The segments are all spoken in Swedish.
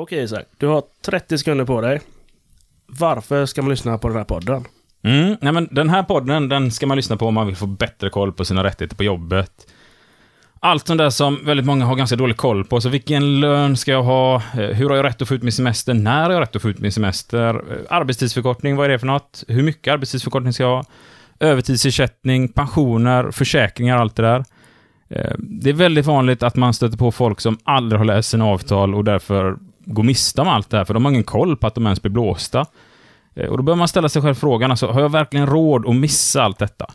Okej Isak, du har 30 sekunder på dig. Varför ska man lyssna på den här podden? Mm, nej men den här podden, den ska man lyssna på om man vill få bättre koll på sina rättigheter på jobbet. Allt sånt där som väldigt många har ganska dålig koll på. Så vilken lön ska jag ha? Eh, hur har jag rätt att få ut min semester? När har jag rätt att få ut min semester? Eh, arbetstidsförkortning, vad är det för något? Hur mycket arbetstidsförkortning ska jag ha? Övertidsersättning, pensioner, försäkringar, allt det där. Eh, det är väldigt vanligt att man stöter på folk som aldrig har läst sina avtal och därför gå miste om allt det här, för de har ingen koll på att de ens blir blåsta. Eh, och då bör man ställa sig själv frågan, alltså, har jag verkligen råd att missa allt detta?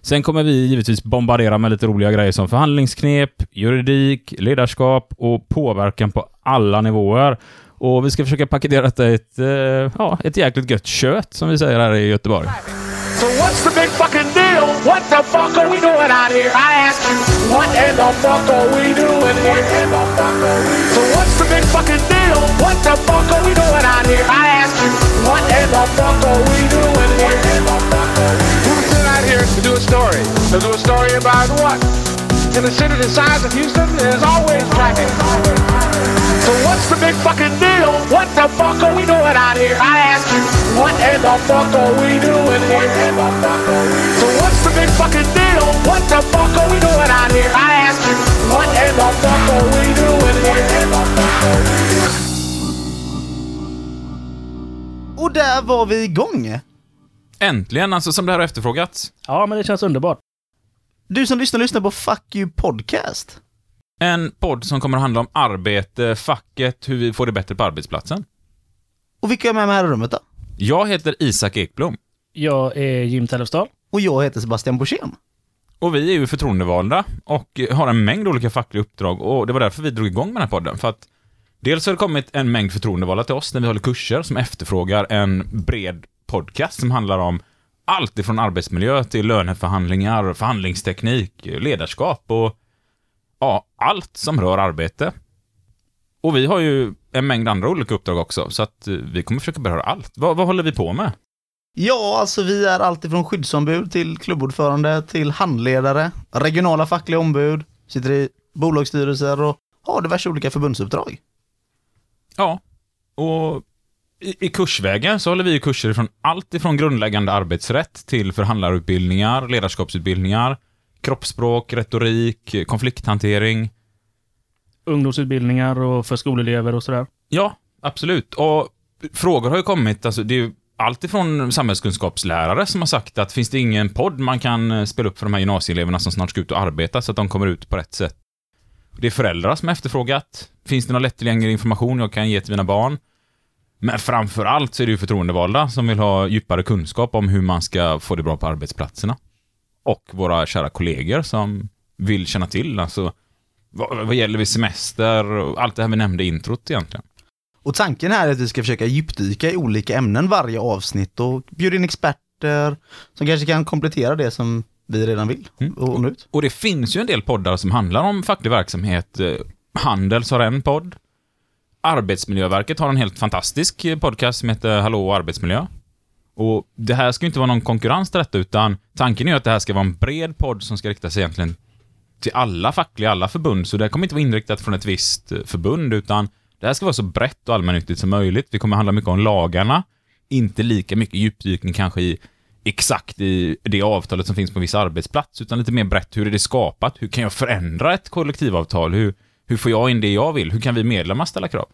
Sen kommer vi givetvis bombardera med lite roliga grejer som förhandlingsknep, juridik, ledarskap och påverkan på alla nivåer. Och vi ska försöka paketera detta i ett, eh, ja, ett jäkligt gött kött, som vi säger här i Göteborg. So what's the big fucking deal? What the fuck are we doing out here? I ask you, what in the fuck are we doing here? So what's the big fucking deal? What the fuck are we doing out here? I ask you, what in the fuck are we doing here? We're sitting out here to do a story. To do a story about what? In a city the size of Houston, there's always traffic. So what's the big fucking deal? What the fuck are we doing out here? I ask you, what in the fuck are we doing here? So what's the big fucking deal? What the fuck are we doing out here? I ask you, what in the fuck are we doing here? Och där var vi igång! Äntligen, alltså som det här har efterfrågats. Ja, men det känns underbart. Du som lyssnar, lyssnar på Fuck You Podcast. En podd som kommer att handla om arbete, facket, hur vi får det bättre på arbetsplatsen. Och vilka är med mig här i rummet då? Jag heter Isak Ekblom. Jag är Jim Tellefsdal. Och jag heter Sebastian Borssén. Och vi är ju förtroendevalda och har en mängd olika fackliga uppdrag och det var därför vi drog igång med den här podden. För att dels har det kommit en mängd förtroendevalda till oss när vi håller kurser som efterfrågar en bred podcast som handlar om allt ifrån arbetsmiljö till löneförhandlingar, förhandlingsteknik, ledarskap och ja, allt som rör arbete. Och vi har ju en mängd andra olika uppdrag också, så att eh, vi kommer försöka beröra allt. Vad, vad håller vi på med? Ja, alltså vi är alltifrån skyddsombud till klubbordförande till handledare, regionala fackliga ombud, sitter i bolagsstyrelser och har diverse olika förbundsuppdrag. Ja, och i, i kursvägen så håller vi kurser från allt ifrån grundläggande arbetsrätt till förhandlarutbildningar, ledarskapsutbildningar, kroppsspråk, retorik, konflikthantering. Ungdomsutbildningar och för skolelever och sådär. Ja, absolut. Och frågor har ju kommit, alltså det är ju allt ifrån samhällskunskapslärare som har sagt att finns det ingen podd man kan eh, spela upp för de här gymnasieeleverna som snart ska ut och arbeta så att de kommer ut på rätt sätt. Det är föräldrar som har efterfrågat. Finns det någon lättillgänglig information jag kan ge till mina barn? Men framför allt så är det ju förtroendevalda som vill ha djupare kunskap om hur man ska få det bra på arbetsplatserna. Och våra kära kollegor som vill känna till, alltså vad, vad gäller vid semester och allt det här vi nämnde i introt egentligen. Och tanken här är att vi ska försöka djupdyka i olika ämnen varje avsnitt och bjuda in experter som kanske kan komplettera det som vi redan vill Mm. och. Och det finns ju en del poddar som handlar om facklig verksamhet. Eh, Handels har en podd. Arbetsmiljöverket har en helt fantastisk eh, podcast som heter Hallå arbetsmiljö. Och det här ska ju inte vara någon konkurrens till detta, utan tanken är ju att det här ska vara en bred podd som ska rikta sig egentligen till alla fackliga, alla förbund. Så det här kommer inte vara inriktat från ett visst eh, förbund, utan det här ska vara så brett och allmännyttigt som möjligt. Vi kommer handla mycket om lagarna, inte lika mycket djupdykning kanske i exakt i det avtalet som finns på en viss arbetsplats, utan lite mer brett. Hur är det skapat? Hur kan jag förändra ett kollektivavtal? Hur, hur får jag in det jag vill? Hur kan vi medlemmar ställa krav?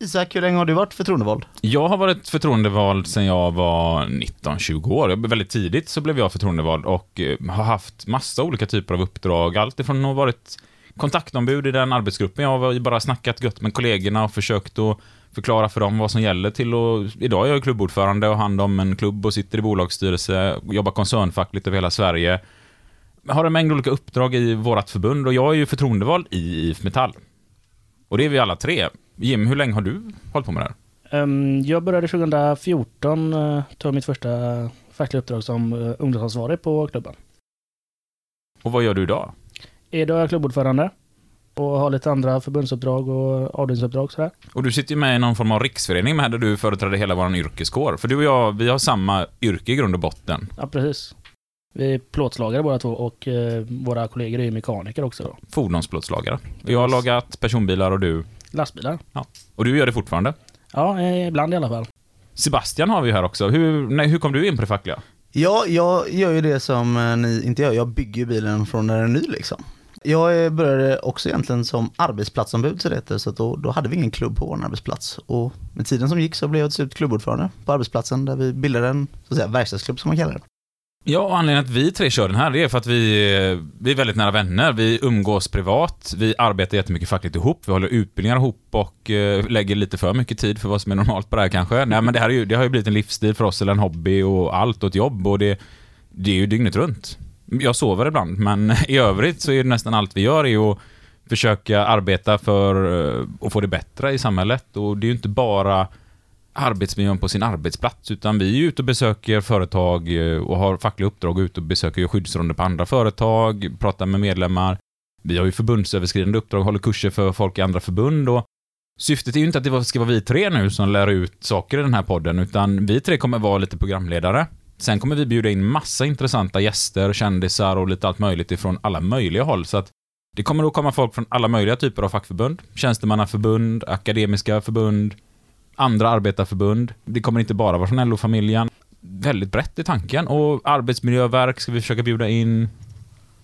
Isak, hur länge har du varit förtroendevald? Jag har varit förtroendevald sedan jag var 19-20 år. Väldigt tidigt så blev jag förtroendevald och eh, har haft massa olika typer av uppdrag. Allt ifrån att ha varit kontaktombud i den arbetsgruppen jag var i, bara snackat gött med kollegorna och försökt att förklara för dem vad som gäller till och idag är jag klubbordförande och har hand om en klubb och sitter i bolagsstyrelse, jobbar koncernfackligt över hela Sverige. Har en mängd olika uppdrag i vårt förbund och jag är ju förtroendevald i IF Metall. Och det är vi alla tre. Jim, hur länge har du hållit på med det här? Ehm, jag började 2014 uh, ta mitt första fackliga uppdrag som uh, ungdomsansvarig på klubben. Och vad gör du idag? Idag är jag klubbordförande och har lite andra förbundsuppdrag och avdelningsuppdrag sådär. Och du sitter ju med i någon form av riksförening med där du företräder hela vår yrkeskår. För du och jag, vi har samma yrke i grund och botten. Ja, precis. Vi är plåtslagare båda två och eh, våra kollegor är ju mekaniker också då. Fordonsplåtslagare. Jag har lagat personbilar och du Lastbilar. Och du gör det fortfarande. Ja, eh, ibland i alla fall. Sebastian har vi här också. Hur, nej, hur kom du in på det fackliga? Ja, jag gör ju det som eh, ni inte gör. Jag bygger bilen från när den är ny liksom. Jag eh, började också egentligen som arbetsplatsombud så det heter, så att då, då hade vi ingen klubb på vår arbetsplats. Och med tiden som gick så blev jag till slut klubbordförande på arbetsplatsen där vi bildade en så att säga, verkstadsklubb som man kallar det. Ja, och anledningen att vi tre kör den här, det är för att vi, eh, vi är väldigt nära vänner. Vi umgås privat, vi arbetar jättemycket fackligt ihop, vi håller utbildningar ihop och eh, lägger lite för mycket tid för vad som är normalt på det här kanske. Nej, men det här är ju, det har ju blivit en livsstil för oss, eller en hobby och allt och ett jobb och det, det är ju dygnet runt. Jag sover ibland, men i övrigt så är det nästan allt vi gör är att försöka arbeta för eh, att få det bättre i samhället och det är ju inte bara arbetsmiljön på sin arbetsplats, utan vi är ute och besöker företag eh, och har fackliga uppdrag och ute och besöker skyddsronder på andra företag, pratar med medlemmar. Vi har ju förbundsöverskridande uppdrag, håller kurser för folk i andra förbund och syftet är ju inte att det ska vara vi tre nu som lär ut saker i den här podden, utan vi tre kommer vara lite programledare. Sen kommer vi bjuda in massa intressanta gäster, kändisar och lite allt möjligt ifrån alla möjliga håll, så att det kommer att komma folk från alla möjliga typer av fackförbund, tjänstemannaförbund, akademiska förbund, andra arbetarförbund. Det kommer inte bara vara från LO-familjen. Väldigt brett i tanken och arbetsmiljöverk ska vi försöka bjuda in.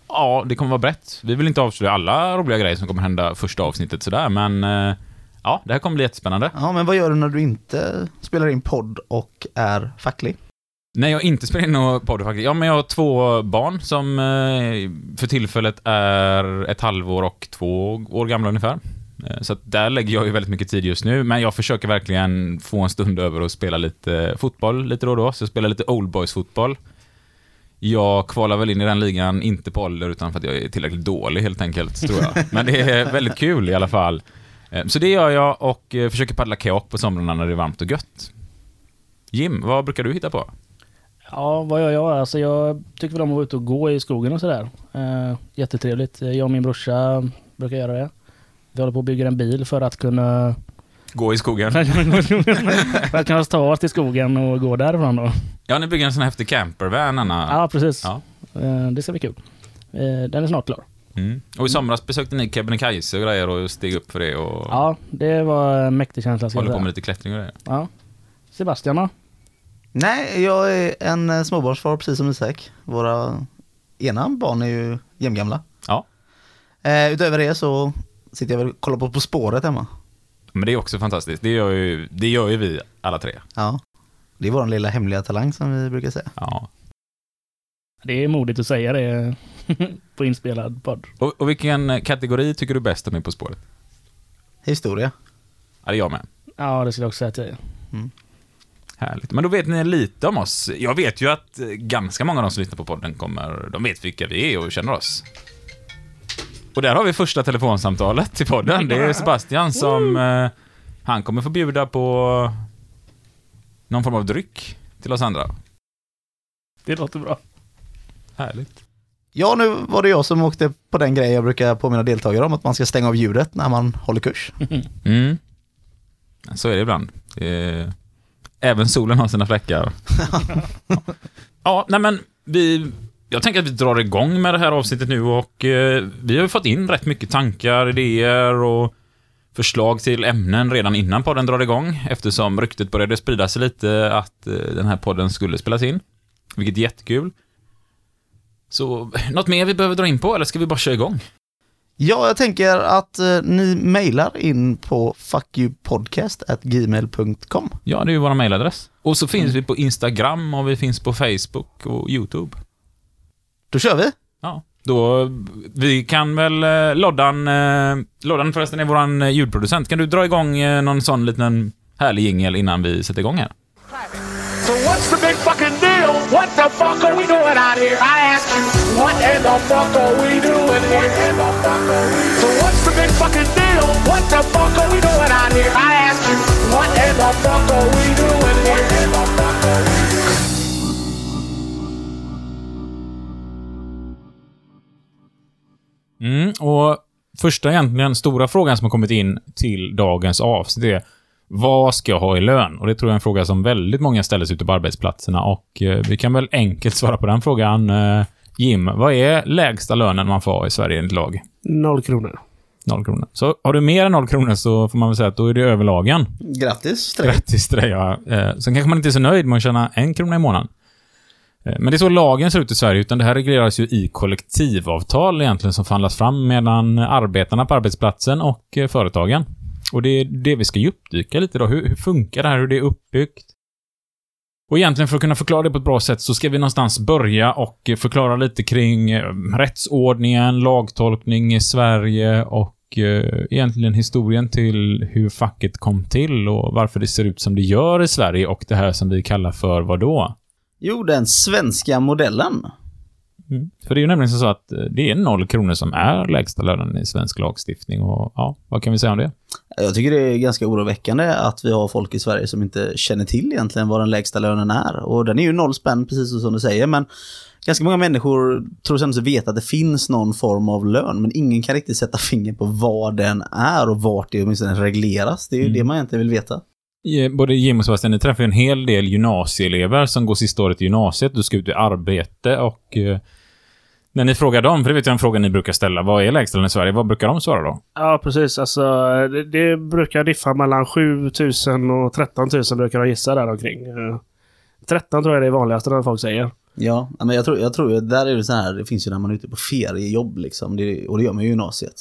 Ja, det kommer vara brett. Vi vill inte avslöja alla roliga grejer som kommer hända första avsnittet sådär, men eh, ja, det här kommer bli jättespännande. Ja, men vad gör du när du inte spelar in podd och är facklig? När jag inte spelar in någon podd faktiskt. Ja, men jag har två barn som eh, för tillfället är ett halvår och två år gamla ungefär. Eh, så att där lägger jag ju väldigt mycket tid just nu, men jag försöker verkligen få en stund över och spela lite eh, fotboll lite då och då, så jag spelar lite Old Boys fotboll. Jag kvalar väl in i den ligan, inte på ålder, utan för att jag är tillräckligt dålig helt enkelt, tror jag. Men det är väldigt kul i alla fall. Eh, så det gör jag och försöker paddla kajak på somrarna när det är varmt och gött. Jim, vad brukar du hitta på? Ja, vad gör jag? Alltså jag tycker väl om att vara ute och gå i skogen och sådär. Eh, jättetrevligt. Jag och min brorsa brukar göra det. Vi håller på att bygga en bil för att kunna Gå i skogen. för att kunna ta oss till skogen och gå därifrån då. Ja, ni bygger en sån här häftig campervan, Anna. Ja, precis. Ja. Eh, det ska bli kul. Eh, den är snart klar. Mm. Och i somras besökte ni Kebnekaise och grejer och steg upp för det och Ja, det var en mäktig känsla. håller på med lite klättring och grejer. Ja. Sebastian då? Nej, jag är en eh, småbarnsfar precis som Isak. Våra ena barn är ju jämngamla. Ja. Eh, utöver det så sitter jag väl och kollar på På spåret hemma. Men det är också fantastiskt. Det gör ju, det gör ju vi alla tre. Ja. Det är vår lilla hemliga talang som vi brukar säga. Ja. Det är modigt att säga det på inspelad podd. Och, och vilken kategori tycker du bäst om På spåret? Historia. Ja, det är jag med. Ja, det skulle jag också säga till dig. Härligt. Men då vet ni lite om oss. Jag vet ju att eh, ganska många av de som lyssnar på podden kommer, de vet vilka vi är och känner oss. Och där har vi första telefonsamtalet till podden. Det är Sebastian som, eh, han kommer få bjuda på någon form av dryck till oss andra. Det låter bra. Härligt. Ja, nu var det jag som åkte på den grejen jag brukar påminna deltagare om, att man ska stänga av ljudet när man håller kurs. Mm. Så är det ibland. Är... Även solen har sina fläckar. ja, nej men vi... Jag tänker att vi drar igång med det här avsnittet nu och eh, vi har ju fått in rätt mycket tankar, idéer och förslag till ämnen redan innan podden drar igång eftersom ryktet började sprida sig lite att eh, den här podden skulle spelas in. Vilket är jättekul. Så, något mer vi behöver dra in på eller ska vi bara köra igång? Ja, jag tänker att eh, ni mejlar in på fuckyoupodcast.gmail.com. Ja, det är ju vår mailadress. Och så finns vi på Instagram och vi finns på Facebook och YouTube. Då kör vi! Ja. Då, vi kan väl, eh, Loddan, eh, Loddan förresten är våran eh, ljudproducent. Kan du dra igång någon sån liten härlig jingel innan vi sätter igång här? So what's the big fucking deal? What the fuck are we doing out here? I ask you, what in the fuck are we doing here? So what's the big fucking deal? What the fuck are we doing out here? I ask you, what in the fuck are we doing here? Mm, och första egentligen stora frågan som har kommit in till dagens avsnitt är vad ska jag ha i lön? Och det tror jag är en fråga som väldigt många ställer sig ute på arbetsplatserna och eh, vi kan väl enkelt svara på den frågan. Eh, Jim, vad är lägsta lönen man får ha i Sverige enligt lag? Noll kronor. Noll kronor. Så har du mer än noll kronor så får man väl säga att då är det överlagen. Grattis till dig. Grattis till dig. Ja. Eh, Sen kanske man inte är så nöjd med att tjäna en krona i månaden. Eh, men det är så lagen ser ut i Sverige, utan det här regleras ju i kollektivavtal egentligen som förhandlas fram mellan arbetarna på arbetsplatsen och eh, företagen. Och det är det vi ska djupdyka lite då. Hur, hur funkar det här? Hur det är uppbyggt? Och egentligen för att kunna förklara det på ett bra sätt så ska vi någonstans börja och eh, förklara lite kring rättsordningen, lagtolkning i Sverige och egentligen historien till hur facket kom till och varför det ser ut som det gör i Sverige och det här som vi kallar för vad då? Jo, den svenska modellen. För det är ju nämligen så att eh, det är noll kronor som är lägsta lönen i svensk lagstiftning och ja, vad kan vi säga om det? Jag tycker det är ganska oroväckande att vi har folk i Sverige som inte känner till egentligen vad den lägsta lönen är. Och den är ju noll spänn, precis som du säger, men ganska många människor tror sig veta att det finns någon form av lön, men ingen kan riktigt sätta finger på vad den är och vart det åtminstone regleras. Det är ju det man egentligen vill veta. Eh, Både Jim och Sebastian, ni träffar ju en hel del gymnasieelever som går sista året i gymnasiet. Du ska ut i arbete och eh, när ni frågar dem, för det vet jag en fråga ni brukar ställa, vad är lägstalön i Sverige? Vad brukar de svara då? Ja, precis. Alltså, det, det brukar diffa mellan 7 000 och 13 000 brukar de gissa där omkring. Eh, 13 tror jag det är vanligaste när folk säger. Ja, men jag tror, jag tror där är det så här, det finns ju när man är ute på feriejobb liksom, det, och det gör man ju i gymnasiet.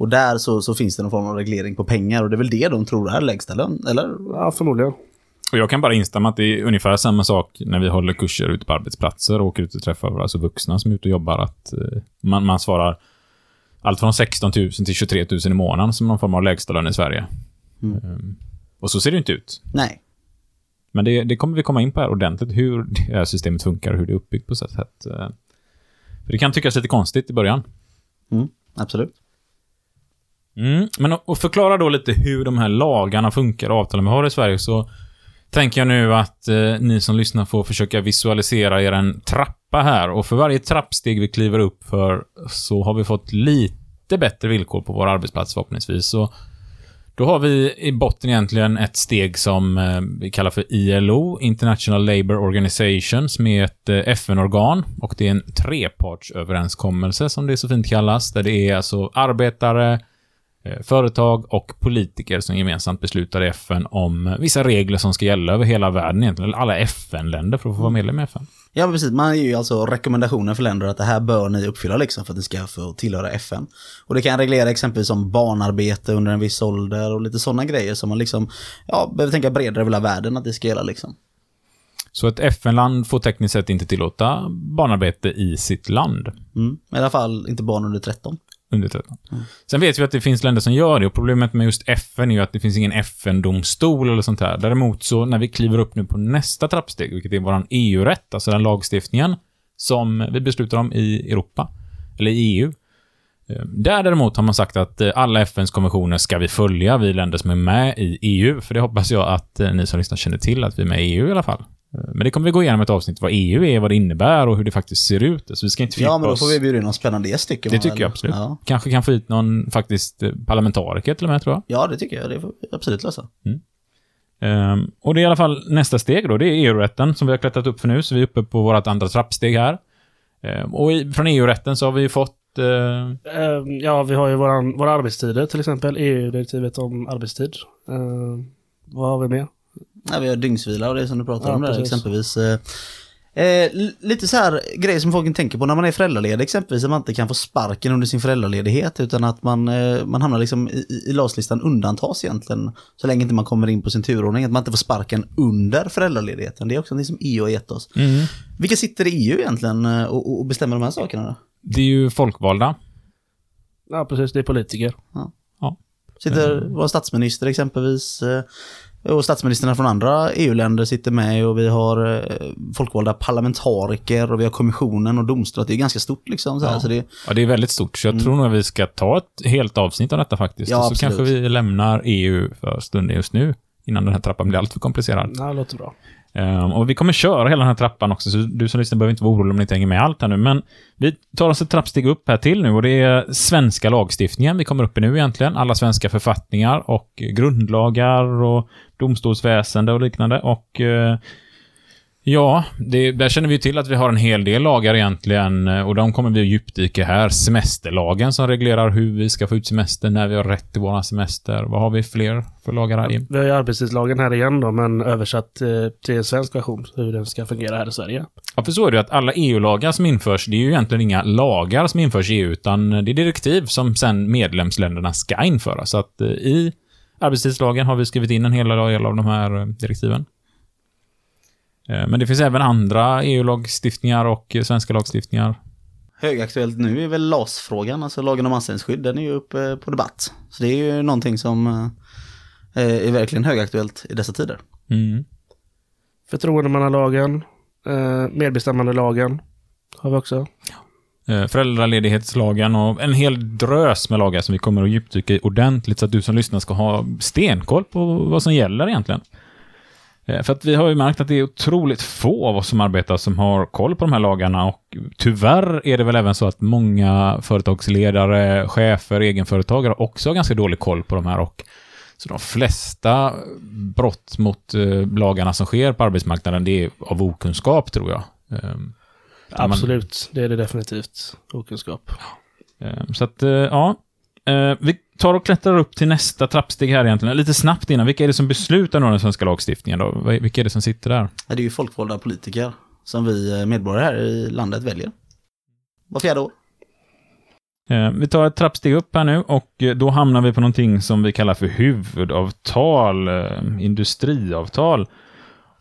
Och där så, så finns det någon form av reglering på pengar och det är väl det de tror är lägsta lön, eller? Ja, förmodligen. Och jag kan bara instämma att det är ungefär samma sak när vi håller kurser ute på arbetsplatser och åker ut och träffar alltså vuxna som är ute och jobbar. Att eh, man, man svarar allt från 16 000 till 23 000 i månaden som någon form av lägstalön i Sverige. Ehm, och så ser det inte ut. Nej. Men det, det kommer vi komma in på här ordentligt, hur det här systemet funkar och hur det är uppbyggt på så sätt. Eh, För det kan tyckas lite konstigt i början. Mm, absolut. Mm, men att- förklara då lite hur de här lagarna funkar och avtalen vi har i Sverige så tänker jag nu att eh, ni som lyssnar får försöka visualisera er en trappa här. Och för varje trappsteg vi kliver upp för så har vi fått lite bättre villkor på vår arbetsplats förhoppningsvis. Så då har vi i botten egentligen ett steg som eh, vi kallar för ILO, International Labour Organization, som är ett eh, FN-organ och det är en trepartsöverenskommelse som det så fint kallas, där det är alltså arbetare, eh, företag och politiker som gemensamt beslutar i FN om vissa regler som ska gälla över hela världen egentligen, eller alla FN-länder för att få vara medlem i FN. Ja, precis. Man ger ju alltså rekommendationer för länder att det här bör ni uppfylla liksom för att ni ska få tillhöra FN. Och det kan reglera exempelvis som barnarbete under en viss ålder och lite sådana grejer som man liksom, ja, behöver tänka bredare över hela världen att det ska gälla liksom. Så ett FN-land får tekniskt sett inte tillåta barnarbete i sitt land. Mm. I alla fall inte barn under 13. Under 13. Sen vet vi att det finns länder som gör det och problemet med just FN är ju att det finns ingen FN-domstol eller sånt här. Däremot så när vi kliver upp nu på nästa trappsteg, vilket är våran EU-rätt, alltså den lagstiftningen som vi beslutar om i Europa, eller i EU. eh, Där däremot har man sagt att eh, alla FNs konventioner ska vi följa, vi länder som är med i EU. För det hoppas jag att eh, ni som lyssnar känner till, att vi är med i EU i alla fall. Eh, Men det kommer vi gå igenom ett avsnitt, vad EU är, vad det innebär och hur det faktiskt ser ut. Så vi ska inte Ja, men då får vi bjuda in någon spännande gäst tycker Det man tycker väl? jag absolut. Ja. Kanske kan få hit någon faktiskt eh, parlamentariker till och med, tror jag. ja, det tycker jag. Det får vi absolut lösa. Ehm, och det är i alla fall nästa steg då. Det är EU-rätten som vi har klättrat upp för nu, så vi är uppe på vårt andra trappsteg här. Ehm, och i, från EU-rätten så har vi ju fått... eh, Eh, ja, vi har ju våran, våra arbetstider till exempel. EU-direktivet om arbetstid. Eh, vad har vi mer? Ja, vi har dygnsvila och det som du pratar Ja, om där precis. exempelvis. Eh, eh, li- lite så här grejer som folk inte tänker på när man är föräldraledig exempelvis, att man inte kan få sparken under sin föräldraledighet utan att man, eh, man hamnar liksom i, i, lagslistan undantas egentligen så länge inte man kommer in på sin turordning, att man inte får sparken under föräldraledigheten. Det är också något som EU har gett oss. mm, Vilka sitter i EU egentligen eh, och, och bestämmer de här sakerna då? det är ju folkvalda. Ja, precis. Det är politiker. Sitter vår statsminister exempelvis eh, och statsministrarna från andra EU-länder sitter med och vi har eh, folkvalda parlamentariker och vi har kommissionen och domstolar. Det är ganska stort liksom. Så, här, Ja. så det, Ja, det är väldigt stort, så jag tror nog att vi ska ta ett helt avsnitt av detta faktiskt. Ja, och så absolut. kanske vi lämnar EU för stunden just nu, innan den här trappan blir alltför komplicerad. Ja, det låter bra. Um, och vi kommer köra hela den här trappan också, så du som lyssnar behöver inte vara orolig om ni inte hänger med allt här nu. Men vi tar oss ett trappsteg upp här till nu och det är svenska lagstiftningen vi kommer upp i nu egentligen. Alla svenska författningar och grundlagar och domstolsväsende och liknande. Och uh, Ja, det, där känner vi till att vi har en hel del lagar egentligen eh, och de kommer vi att djupdyka här. Semesterlagen som reglerar hur vi ska få ut semester, när vi har rätt till våra semester. Vad har vi fler för lagar här, Jim? Vi har ju arbetstidslagen här igen då, men översatt eh, till en svensk version, hur den ska fungera här i Sverige. Ja, för så är det att alla EU-lagar som införs, det är ju egentligen inga lagar som införs i EU, utan det är direktiv som sen medlemsländerna ska införa. Så att eh, i arbetstidslagen har vi skrivit in en hel del av de här direktiven. Eh, Men det finns även andra EU-lagstiftningar och eh, svenska lagstiftningar. Högaktuellt nu är väl LAS-frågan, alltså lagen om anställningsskydd, den är ju uppe på debatt. Så det är ju någonting som eh, är verkligen högaktuellt i dessa tider. Mm. Förtroendemannalagen, medbestämmandelagen har vi också. Föräldraledighetslagen och en hel drös med lagar som vi kommer att djupdyka i ordentligt så att du som lyssnar ska ha stenkoll på vad som gäller egentligen. Eh, För att vi har ju märkt att det är otroligt få av oss som arbetar som har koll på de här lagarna och tyvärr är det väl även så att många företagsledare, chefer, egenföretagare också har ganska dålig koll på de här och så de flesta brott mot eh, lagarna som sker på arbetsmarknaden det är av okunskap tror jag. Ehm, där man- Absolut, det är det definitivt. Okunskap. Eh, Så att, eh, ja. Vi tar och klättrar upp till nästa trappsteg här egentligen. Lite snabbt innan. Vilka är det som beslutar om den svenska lagstiftningen då? Vilka är det som sitter där? Det är ju folkvalda politiker som vi eh, medborgare här i landet väljer. Var fjärde år. Eh, Vi tar ett trappsteg upp här nu och eh, då hamnar vi på någonting som vi kallar för huvudavtal, industriavtal.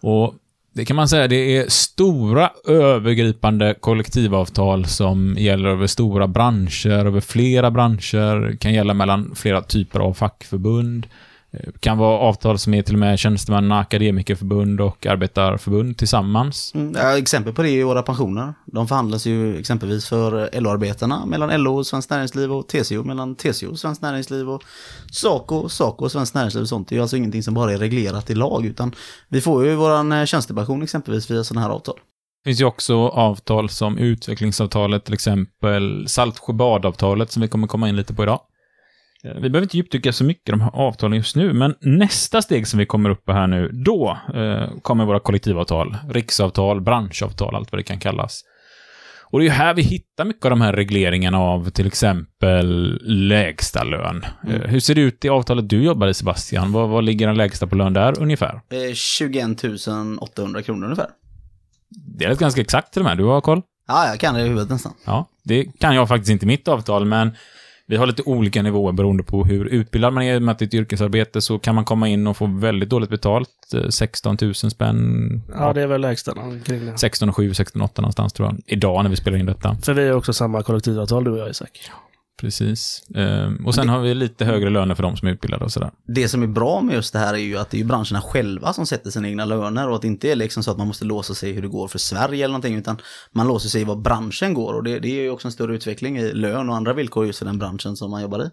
Och det kan man säga, det är stora övergripande kollektivavtal som gäller över stora branscher, över flera branscher, kan gälla mellan flera typer av fackförbund. Eh, kan vara avtal som är till och med tjänstemanna, akademikerförbund och arbetarförbund tillsammans. Mm, ja, exempel på det är våra pensioner. De förhandlas ju exempelvis för LO-arbetarna mellan LO och Svenskt Näringsliv och TCO mellan TCO och Svenskt Näringsliv och SACO, SACO och Svenskt Näringsliv och sånt. Det är ju alltså ingenting som bara är reglerat i lag utan vi får ju våran eh, tjänstepension exempelvis via sådana här avtal. Det finns ju också avtal som utvecklingsavtalet, till exempel Saltsjöbadavtalet som vi kommer komma in lite på idag. Eh, Vi behöver inte djupdyka så mycket i de här avtalen just nu, men nästa steg som vi kommer upp på här nu, då eh, kommer våra kollektivavtal, riksavtal, branschavtal, allt vad det kan kallas. Och det är ju här vi hittar mycket av de här regleringarna av till exempel lägsta lön. Eh, hur ser det ut i avtalet du jobbar i, Sebastian? Vad, vad ligger den lägsta på lön där ungefär? Eh, 21 800 kronor ungefär. Det är ganska exakt till och med, du har koll? Ja, jag kan det i huvudet nästan. Ja, det kan jag faktiskt inte i mitt avtal, men vi har lite olika nivåer beroende på hur utbildad man är. Med att det är ett yrkesarbete så kan man komma in och få väldigt dåligt betalt. eh, 16 000 spänn. Ja, det är väl lägsta kring det. 16 7, 16 8 någonstans tror jag. Idag när vi spelar in detta. För vi har också samma kollektivavtal du och jag Isak. Precis. Ehm, och sen har vi lite högre löner för de som är utbildade och sådär. Det som är bra med just det här är ju att det är branscherna själva som sätter sina egna löner och att det inte är liksom så att man måste låsa sig hur det går för Sverige eller någonting utan man låser sig i vad branschen går och det, det är ju också en större utveckling i lön och andra villkor just för den branschen som man jobbar i.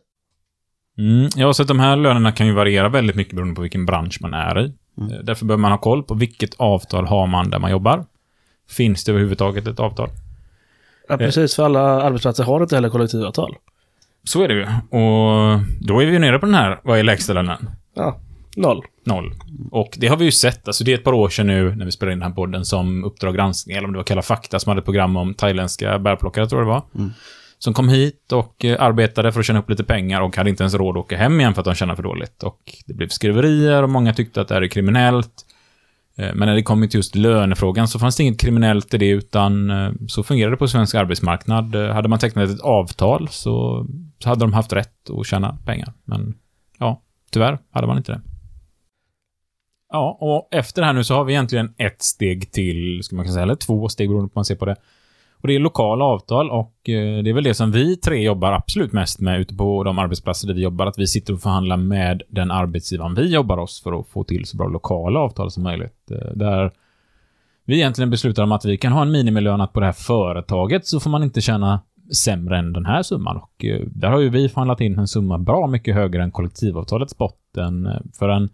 Mm, ja, så att de här lönerna kan ju variera väldigt mycket beroende på vilken bransch man är i. Eh, Därför behöver man ha koll på vilket avtal har man där man jobbar. Finns det överhuvudtaget ett avtal? Ja, precis. För alla arbetsplatser har inte heller kollektivavtal. Så är det ju. Och då är vi ju nere på den här, vad är lägsta lönen? Ja, noll. Noll. Och det har vi ju sett, alltså det är ett par år sedan nu när vi spelade in den här podden som Uppdrag granskning, eller om det var Kalla fakta som hade ett program om thailändska bärplockare, tror jag det var. Som kom hit och eh, arbetade för att tjäna upp lite pengar och hade inte ens råd att åka hem igen för att de tjänade för dåligt. Och det blev skriverier och många tyckte att det här är kriminellt. Eh, Men när det kom till just lönefrågan så fanns det inget kriminellt i det, utan eh, så fungerade det på svensk arbetsmarknad. Hade man tecknat ett avtal så, så hade de haft rätt att tjäna pengar. Men ja, tyvärr hade man inte det. Ja, och efter det här nu så har vi egentligen ett steg till, ska man kunna säga, eller två steg beroende på hur man ser på det. Och det är lokala avtal och eh, det är väl det som vi tre jobbar absolut mest med ute på de arbetsplatser där vi jobbar, att vi sitter och förhandlar med den arbetsgivaren vi jobbar hos för att få till så bra lokala avtal som möjligt. Eh, där vi egentligen beslutar om att vi kan ha en minimilön att på det här företaget så får man inte tjäna sämre än den här summan. Och eh, där har ju vi förhandlat in en summa bra mycket högre än kollektivavtalets botten. Eh, för en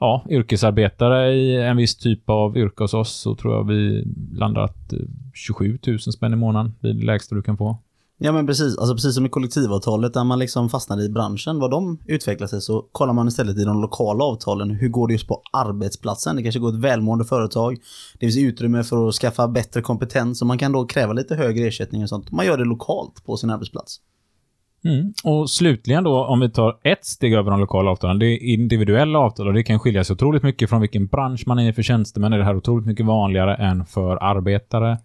ja, yrkesarbetare i en viss typ av yrke hos oss så tror jag vi landar att eh, 27 000 spänn i månaden. Det är det lägsta du kan få. Ja men precis, alltså precis som i kollektivavtalet där man liksom fastnade i branschen, vad de utvecklar sig så kollar man istället i de lokala avtalen, hur går det just på arbetsplatsen? Det kanske går ett välmående företag, det finns utrymme för att skaffa bättre kompetens och man kan då kräva lite högre ersättning och sånt. Man gör det lokalt på sin arbetsplats. Mm. Och slutligen då, om vi tar ett steg över de lokala avtalen, det är individuella avtal och det kan skilja sig otroligt mycket från vilken bransch man är i. För tjänstemän är det här otroligt mycket vanligare än för arbetare.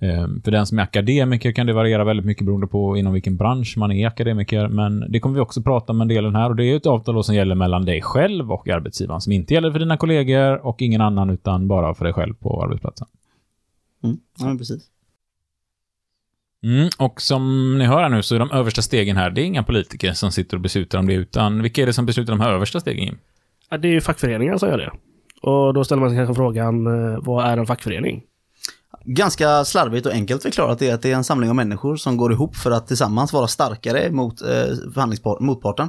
Ehm, För den som är akademiker kan det variera väldigt mycket beroende på inom vilken bransch man är akademiker. Men det kommer vi också prata om en del här och det är ett avtal som gäller mellan dig själv och arbetsgivaren som inte gäller för dina kollegor och ingen annan utan bara för dig själv på arbetsplatsen. Mm. Ja precis. Mm, och som ni hör här nu så är de översta stegen här, det är inga politiker som sitter och beslutar om det, utan vilka är det som beslutar om de här översta stegen? Ja, det är ju fackföreningar som gör det. Och då ställer man sig kanske frågan, eh, vad är en fackförening? Ganska slarvigt och enkelt förklarat är att det är en samling av människor som går ihop för att tillsammans vara starkare mot eh, motparten.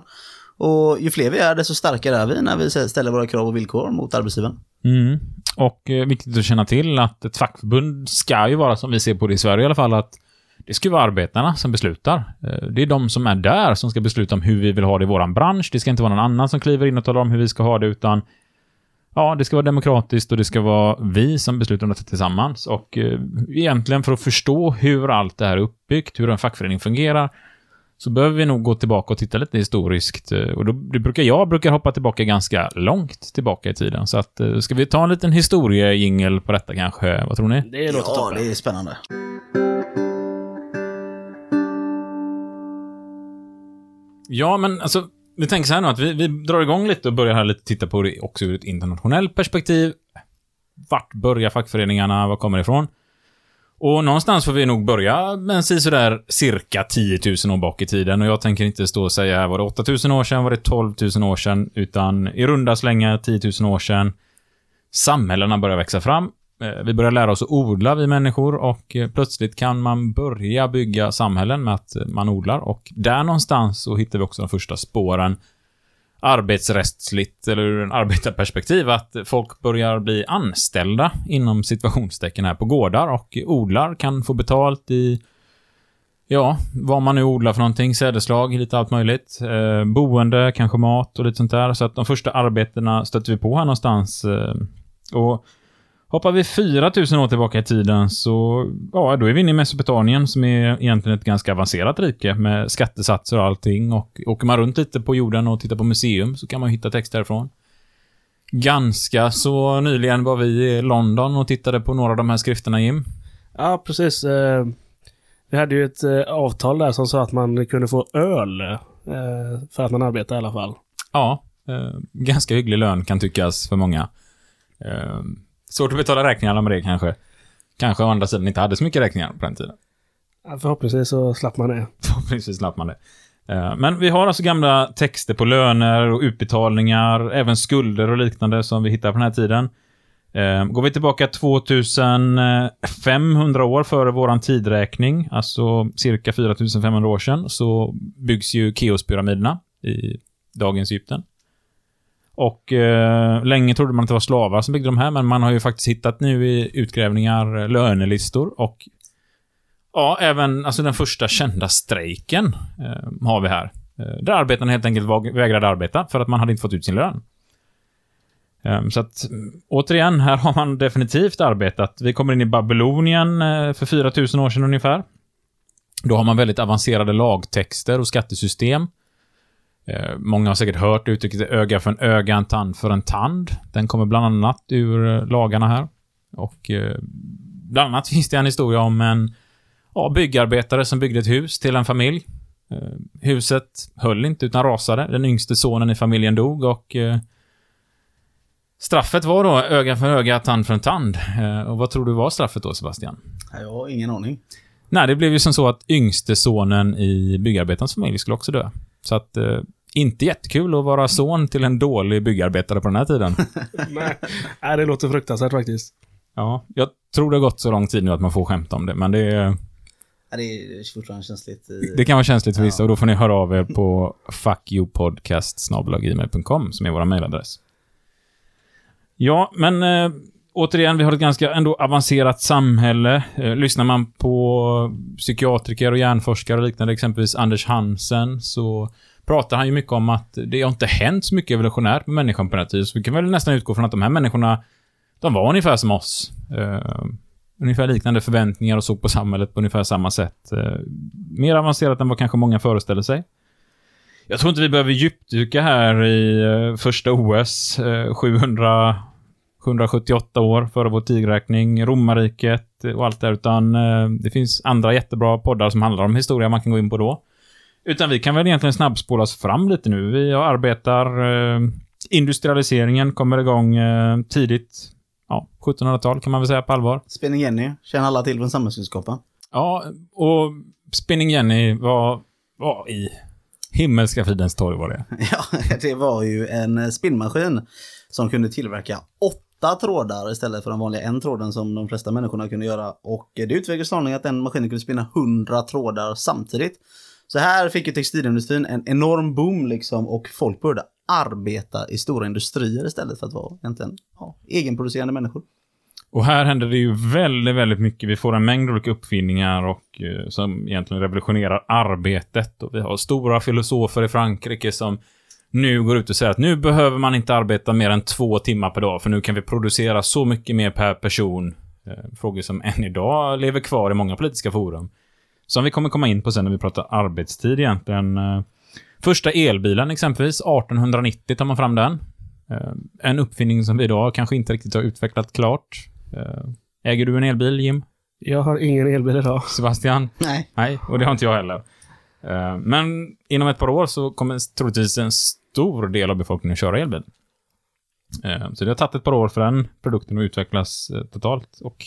Och ju fler vi är, desto starkare är vi när vi ställer våra krav och villkor mot arbetsgivaren. Mm. Och eh, viktigt att känna till att ett fackförbund ska ju vara, som vi ser på det i Sverige i alla fall, att det ska vara arbetarna som beslutar. Eh, det är de som är där som ska besluta om hur vi vill ha det i våran bransch. Det ska inte vara någon annan som kliver in och talar om hur vi ska ha det, utan ja, det ska vara demokratiskt och det ska vara vi som beslutar om detta tillsammans. Och eh, egentligen för att förstå hur allt det här är uppbyggt, hur en fackförening fungerar, så behöver vi nog gå tillbaka och titta lite historiskt. eh, Och då brukar jag brukar hoppa tillbaka ganska långt tillbaka i tiden. Så att, eh, ska vi ta en liten historiejingel på detta kanske? Vad tror ni? Det låter Ja, toppen. det är spännande. Ja, men alltså, vi tänker så här nu att vi, vi drar igång lite och börjar här lite titta på det också ur ett internationellt perspektiv. Vart börjar fackföreningarna? Var kommer det ifrån? Och någonstans får vi nog börja med en sådär cirka 10 000 år bak i tiden. Och jag tänker inte stå och säga, var det 8 000 år sedan, var det 12 000 år sedan? Utan i runda slängar 10 000 år sedan. Samhällena börjar växa fram. Eh, vi börjar lära oss att odla, vi människor, och eh, plötsligt kan man börja bygga samhällen med att man odlar. Och där någonstans så hittar vi också de första spåren arbetsrättsligt, eller ur en arbetarperspektiv, att folk börjar bli anställda inom situationstecken här på gårdar och odlar, kan få betalt i Ja, vad man nu odlar för någonting, sädeslag, lite allt möjligt. Eh, boende, kanske mat och lite sånt där. Så att de första arbetena stöter vi på här någonstans. Eh, och hoppar vi 4000 år tillbaka i tiden så, ja, då är vi inne i Mesopotamien som är egentligen ett ganska avancerat rike med skattesatser och allting. Och åker man runt lite på jorden och tittar på museum så kan man hitta text därifrån. Ganska så nyligen var vi i London och tittade på några av de här skrifterna, Jim. Ja, precis. Eh, Vi hade ju ett eh, avtal där som sa att man kunde få öl eh, för att man arbetar i alla fall. Ja, ganska hygglig lön kan tyckas för många. Svårt att betala räkningarna med det kanske. Kanske å andra sidan inte hade så mycket räkningar på den tiden. Ja, Förhoppningsvis så slapp man det. Förhoppningsvis slapp man det. Eh, Men vi har alltså gamla texter på löner och utbetalningar, även skulder och liknande som vi hittar på den här tiden. Eh, Går vi tillbaka 2500 år före våran tidräkning, alltså cirka 4500 år sedan, så byggs ju Keospyramiderna i dagens Egypten. Och eh, länge trodde man att det var slavar som byggde de här, men man har ju faktiskt hittat nu i utgrävningar eh, lönelistor och Ja, även alltså den första kända strejken eh, har vi här. Eh, där arbetarna helt enkelt vägrade arbeta för att man hade inte fått ut sin lön. Eh, så att, mm, återigen, här har man definitivt arbetat. Vi kommer in i Babylonien eh, för 4000 år sedan ungefär. Då har man väldigt avancerade lagtexter och skattesystem. Eh, många har säkert hört uttrycket öga för en öga, en tand för en tand. Den kommer bland annat ur eh, lagarna här. Och eh, bland annat finns det en historia om en ja, byggarbetare som byggde ett hus till en familj. Huset höll inte utan rasade. Den yngste sonen i familjen dog och straffet var då öga för öga, tand för en tand. Och vad tror du var straffet då, Sebastian? Jag har ingen aning. Nej, det blev ju som så att yngste sonen i byggarbetarens familj skulle också dö. Så att, eh, inte jättekul att vara son till en dålig byggarbetare på den här tiden. Nej, det låter fruktansvärt faktiskt. Ja, jag tror det har gått så lång tid nu att man får skämta om det, men det, är- Ja, Det är fortfarande känsligt. i- det kan vara känsligt för Ja. vissa och då får ni höra av er på fuckyoupodcast.gmail.com som är vår mailadress. Ja, men eh, återigen, vi har ett ganska ändå avancerat samhälle. Eh, lyssnar man på psykiatriker och hjärnforskare och liknande, exempelvis Anders Hansen, så pratar han ju mycket om att det har inte hänt så mycket evolutionärt med människan på den här tiden, så vi kan väl nästan utgå från att de här människorna, de var ungefär som oss. Eh, ungefär liknande förväntningar och såg på samhället på ungefär samma sätt. Eh, mer avancerat än vad kanske många föreställer sig. Jag tror inte vi behöver djupdyka här i eh, första OS, 700 eh, 778 år före vår tidräkning, romarriket och allt det där, utan eh, det finns andra jättebra poddar som handlar om historia man kan gå in på då. Utan vi kan väl egentligen snabbspolas fram lite nu. Vi arbetar, eh, industrialiseringen kommer igång eh, tidigt, ja, 1700-tal kan man väl säga på allvar. Spinning Jenny, känner alla till från samhällskunskapen. Ja, och Spinning Jenny var, var i himmelska fridens torg var det. Ja, det var ju en spinnmaskin som kunde tillverka åtta trådar istället för den vanliga en tråden som de flesta människorna kunde göra. Och det utvecklades snarare att den maskinen kunde spinna hundra trådar samtidigt. Så här fick ju textilindustrin en enorm boom liksom och folk började arbeta i stora industrier istället för att vara egentligen ja, egenproducerande människor. Och här händer det ju väldigt, väldigt mycket. Vi får en mängd olika uppfinningar och eh, som egentligen revolutionerar arbetet. Och vi har stora filosofer i Frankrike som nu går ut och säger att nu behöver man inte arbeta mer än två timmar per dag, för nu kan vi producera så mycket mer per person. Eh, Frågor som än idag lever kvar i många politiska forum. Som vi kommer komma in på sen när vi pratar arbetstid egentligen. Eh, Första elbilen exempelvis, 1890 tar man fram den. Eh, En uppfinning som vi idag kanske inte riktigt har utvecklat klart. Äger du en elbil, Jim? Jag har ingen elbil idag. Sebastian? Nej. Nej, och det har inte jag heller. Men inom ett par år så kommer troligtvis en stor del av befolkningen köra elbil. Eh, Så det har tagit ett par år för den produkten att utvecklas eh, totalt. Och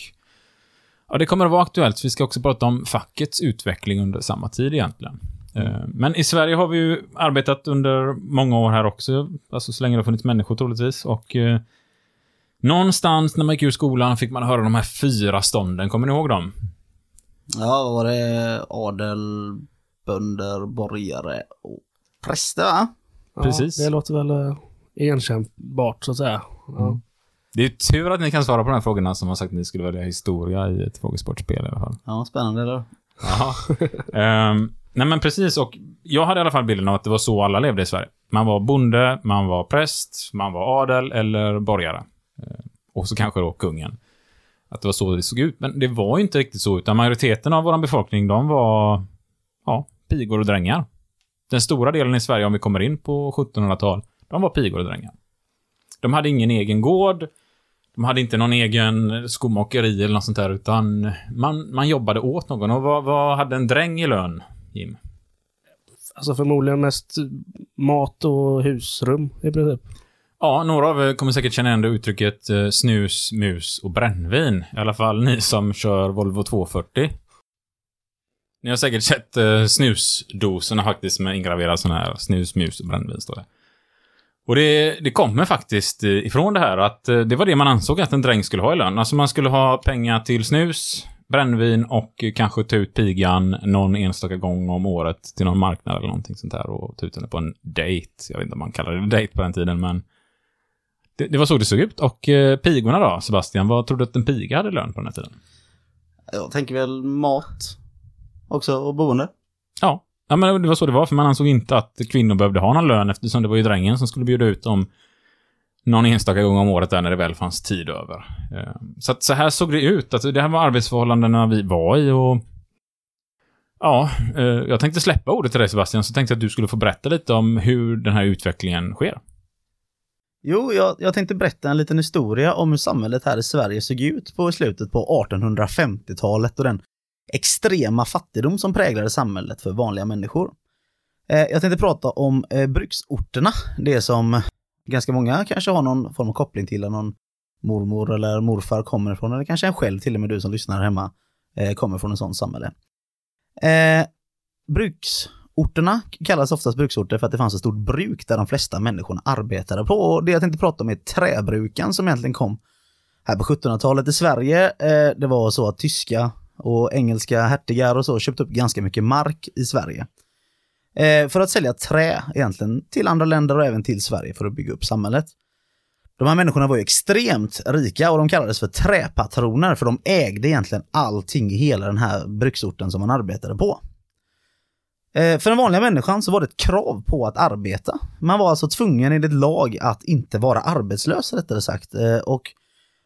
ja, det kommer att vara aktuellt. Vi ska också prata om fackets utveckling under samma tid egentligen. Eh, Men i Sverige har vi ju arbetat under många år här också, alltså så länge det har funnits människor troligtvis. Och eh, någonstans när man gick ur skolan fick man höra de här fyra stånden. Kommer ni ihåg dem? Ja, var det? Adel, bönder, borgare och präster va? Precis. Det låter väl uh, igenkännbart så att säga. Ja. Det är tur att ni kan svara på de här frågorna som har sagt att ni skulle välja historia i ett frågesportspel i alla fall. Ja, spännande eller? Ehm, nej men precis, och jag hade i alla fall bilden av att det var så alla levde i Sverige. Man var bonde, man var präst, man var adel eller borgare. Ehm, och så kanske då kungen. Att det var så det såg ut. Men det var ju inte riktigt så, utan majoriteten av vår befolkning, de var, ja, pigor och drängar. Den stora delen i Sverige, om vi kommer in på 1700-tal, de var pigor och drängar. De hade ingen egen gård, de hade inte någon egen skomakeri eller något sånt där, utan man, man jobbade åt någon. Och vad, vad hade en dräng i lön, Jim? Alltså förmodligen mest mat och husrum i princip. Ja, några av er kommer säkert känna igen det uttrycket eh, snus, mus och brännvin. I alla fall ni som kör Volvo 240. Ni har säkert sett eh, snusdoserna faktiskt med ingraverad sån här snus, mus och brännvin står det. Och det, det kommer faktiskt eh, ifrån det här att eh, det var det man ansåg att en dräng skulle ha i lön. Alltså man skulle ha pengar till snus, brännvin och kanske ta ut pigan någon enstaka gång om året till någon marknad eller någonting sånt där och ta ut henne på en dejt. Jag vet inte om man kallade det dejt på den tiden, men det, det var så det såg ut. Och eh, pigorna då, Sebastian, vad tror du att en piga hade i lön på den här tiden? Jag tänker väl mat också och boende. Ja. ja, men det var så det var, för man ansåg inte att kvinnor behövde ha någon lön eftersom det var ju drängen som skulle bjuda ut dem någon enstaka gång om året där när det väl fanns tid över. Eh, Så att så här såg det ut. Alltså, det här var arbetsförhållandena vi var i och Ja, eh, jag tänkte släppa ordet till dig Sebastian, så tänkte jag att du skulle få berätta lite om hur den här utvecklingen sker. Jo, jag, jag tänkte berätta en liten historia om hur samhället här i Sverige såg ut på slutet på 1850-talet och den extrema fattigdom som präglade samhället för vanliga människor. Eh, jag tänkte prata om eh, bruksorterna, det som ganska många kanske har någon form av koppling till, någon mormor eller morfar kommer ifrån, eller kanske en själv, till och med du som lyssnar hemma, eh, kommer från en sån samhälle. Eh, bruksorterna kallas oftast bruksorter för att det fanns ett stort bruk där de flesta människorna arbetade på. Och det jag tänkte prata om är träbruken som egentligen kom här på 1700-talet i Sverige. Eh, det var så att tyska och engelska hertigar och så köpte upp ganska mycket mark i Sverige. Eh, för att sälja trä egentligen till andra länder och även till Sverige för att bygga upp samhället. De här människorna var ju extremt rika och de kallades för träpatroner för de ägde egentligen allting i hela den här bruksorten som man arbetade på. Eh, För den vanliga människan så var det ett krav på att arbeta. Man var alltså tvungen enligt lag att inte vara arbetslös rättare sagt. Eh, Och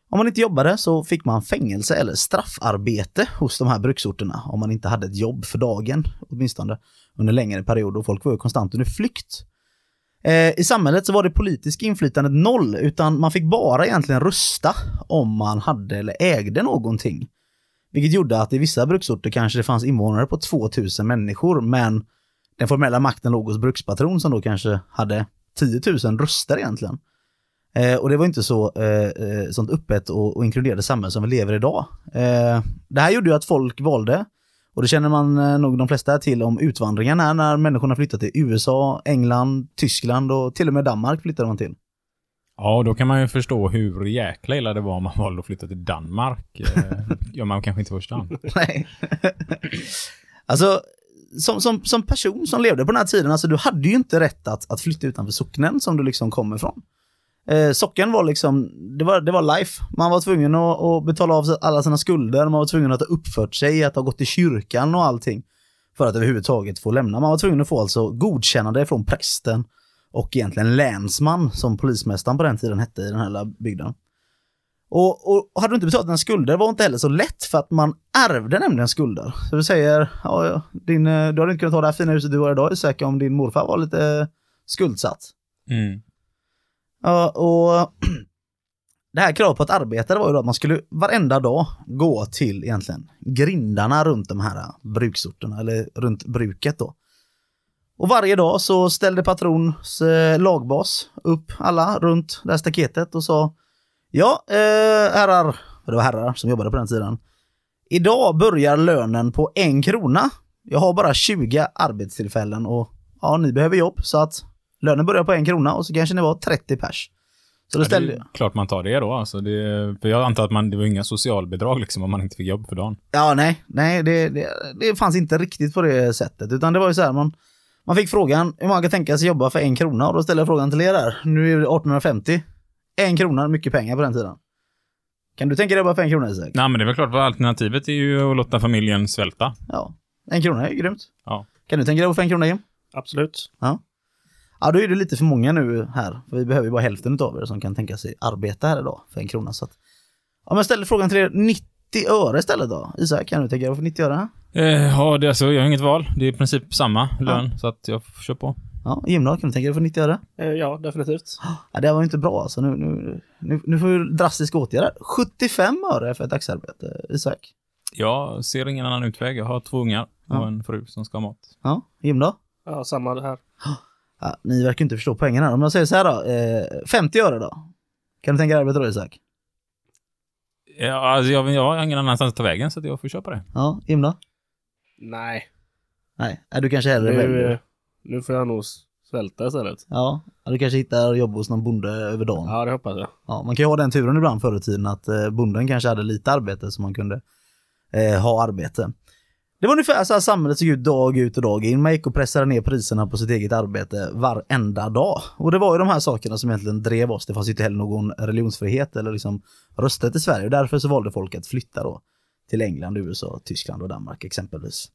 om man inte jobbade så fick man fängelse eller straffarbete hos de här bruksorterna om man inte hade ett jobb för dagen åtminstone under längre perioder och folk var ju konstant under flykt. Eh, I samhället så var det politiska inflytandet noll utan man fick bara egentligen rösta om man hade eller ägde någonting. Vilket gjorde att i vissa bruksorter kanske det fanns invånare på 2000 människor men den formella makten låg hos brukspatron som då kanske hade 10 000 röster egentligen. Eh, och det var inte så eh, eh, sånt öppet och, och inkluderade samhälle som vi lever idag. Eh, det här gjorde ju att folk valde, och det känner man eh, nog de flesta till om utvandringen här när människorna flyttade till USA, England, Tyskland och till och med Danmark flyttade man till. Ja, då kan man ju förstå hur jäkla illa det var om man valde att flytta till Danmark. Eh, gör man kanske inte i första hand. Nej. alltså, som, som, som person som levde på den här tiden, alltså du hade ju inte rätt att, att flytta utanför socknen som du liksom kommer ifrån. Eh, socken var liksom, det var, det var life. Man var tvungen att, att betala av alla sina skulder, man var tvungen att ha uppfört sig, att ha gått i kyrkan och allting. För att överhuvudtaget få lämna. Man var tvungen att få alltså godkännande från prästen och egentligen länsman som polismästaren på den tiden hette i den här lilla bygden. Och, och hade du inte betalat dina skulder var inte heller så lätt för att man ärvde nämligen skulder. Så du säger, ja, din, eh, du hade inte kunnat ha det här fina huset du har idag Isak om din morfar var lite skuldsatt. Mm. Och det här kravet på att arbeta var ju då att man skulle varenda dag gå till egentligen grindarna runt de här bruksorterna, eller runt bruket då. Och varje dag så ställde patrons eh, lagbas upp alla runt det här staketet och sa Ja, eh, herrar, det var herrar som jobbade på den tiden. Idag börjar lönen på en krona. Jag har bara 20 arbetstillfällen och ja, ni behöver jobb så att lönen börjar på en krona och så kanske ni var 30 pers. Så då Ja, det ställde är klart man tar det då. Alltså det, för jag antar att man, det var inga socialbidrag liksom om man inte fick jobb för dagen. Ja, nej, nej, det, det, det fanns inte riktigt på det sättet, utan det var ju så här, man, man fick frågan hur många kan tänka sig jobba för en krona och då ställer jag frågan till er där. Nu är det 1850. En krona, mycket pengar på den tiden. Kan du tänka dig jobba för en krona Isak? Nej, men det är väl klart, vad alternativet är ju att låta familjen svälta. Ja, en krona är ju grymt. Ja. Kan du tänka dig jobba för en krona Jim? Absolut. Ja, då är det lite för många nu här. För vi behöver ju bara hälften av er som kan tänka sig arbeta här idag för en krona. Så att, om jag ställer frågan till er 90 öre istället då? Isak, kan du tänka dig för 90 öre? Eh, ja, det, alltså, jag har inget val. Det är i princip samma lön, så att jag får köra på. Ja, Jim då, kan du tänka dig för 90 öre? Eh, ja, definitivt. Ja, det var ju inte bra alltså. Nu, nu, nu, nu får vi drastiska åtgärder. 75 öre för ett dagsarbete, Isak. Jag ser ingen annan utväg. Jag har två ungar och Ja. en fru som ska ha mat. Ja, Jim då? Ja, samma det här. Ja, ni verkar inte förstå poängen här. Om jag säger så här då, eh, 50 öre då? Kan du tänka dig arbeta då, Isak? Ja, alltså, jag, jag har ingen annanstans att ta vägen, så att jag får köpa det. Ja, Jim då? Nej. Nej, är du kanske hellre Nu, väljer. eh, nu får jag nog svälta istället. Ja, ja, du kanske hittar jobb hos någon bonde över dagen. Ja, det hoppas jag. Ja, man kan ju ha den turen ibland förr i tiden att eh, bonden kanske hade lite arbete så man kunde eh, ha arbete. Det var ungefär så här samhället såg ut dag ut och dag in. Man gick och pressade ner priserna på sitt eget arbete varenda dag. Och det var ju de här sakerna som egentligen drev oss. Det fanns ju inte heller någon religionsfrihet eller liksom rösträtt i Sverige. Och därför så valde folk att flytta då till England, USA, Tyskland och Danmark exempelvis.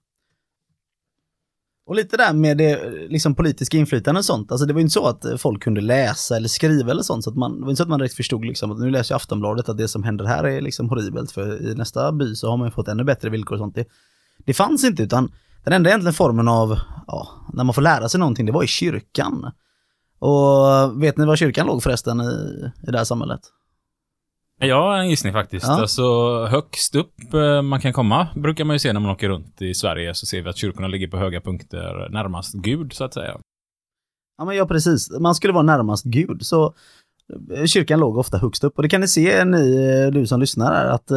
Och lite där med det liksom politiska inflytandet och sånt. Alltså det var ju inte så att folk kunde läsa eller skriva eller sånt. Så att man, det var inte så att man direkt förstod liksom att nu läser jag Aftonbladet att det som händer här är liksom horribelt. För i nästa by så har man ju fått ännu bättre villkor och sånt. Det, det fanns inte utan den enda egentligen formen av, ja, när man får lära sig någonting, det var i kyrkan. Och vet ni var kyrkan låg förresten i, i det här samhället? Jag har en gissning faktiskt. Ja. Alltså, högst upp eh, man kan komma brukar man ju se när man åker runt i Sverige, så ser vi att kyrkorna ligger på höga punkter närmast Gud, så att säga. Ja men ja precis, man skulle vara närmast Gud. Så eh, kyrkan låg ofta högst upp och det kan ni se ni, eh, du som lyssnar här att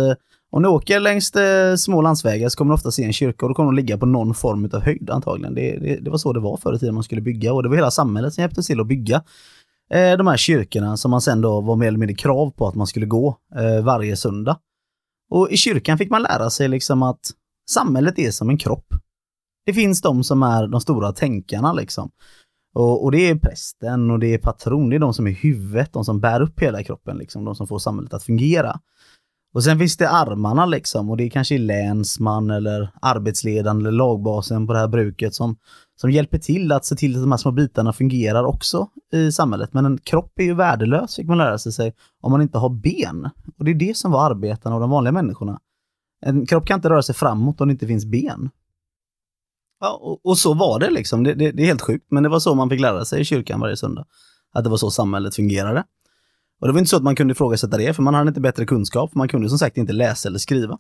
om du åker längs eh, små landsvägar så kommer du ofta se en kyrka och då kommer de ligga på någon form av höjd antagligen. Det, det, det var så det var förr i tiden man skulle bygga och det var hela samhället som hjälpte till att bygga eh, de här kyrkorna som man sen då var mer eller mindre krav på att man skulle gå eh, varje söndag. Och i kyrkan fick man lära sig liksom att samhället är som en kropp. Det finns de som är de stora tänkarna liksom. Och, och det är prästen och det är patron, det är de som är huvudet, de som bär upp hela kroppen, liksom, de som får samhället att fungera. Och sen finns det armarna liksom och det är kanske länsman eller arbetsledaren eller lagbasen på det här bruket som, som hjälper till att se till att de här små bitarna fungerar också i samhället. Men en kropp är ju värdelös, fick man lära sig, sig om man inte har ben. Och det är det som var arbetarna och de vanliga människorna. En kropp kan inte röra sig framåt om det inte finns ben. Ja, och, och så var det liksom. Det, det, det är helt sjukt, men det var så man fick lära sig i kyrkan varje söndag. Att det var så samhället fungerade. Och det var inte så att man kunde ifrågasätta det, för man hade inte bättre kunskap. Man kunde som sagt inte läsa eller skriva.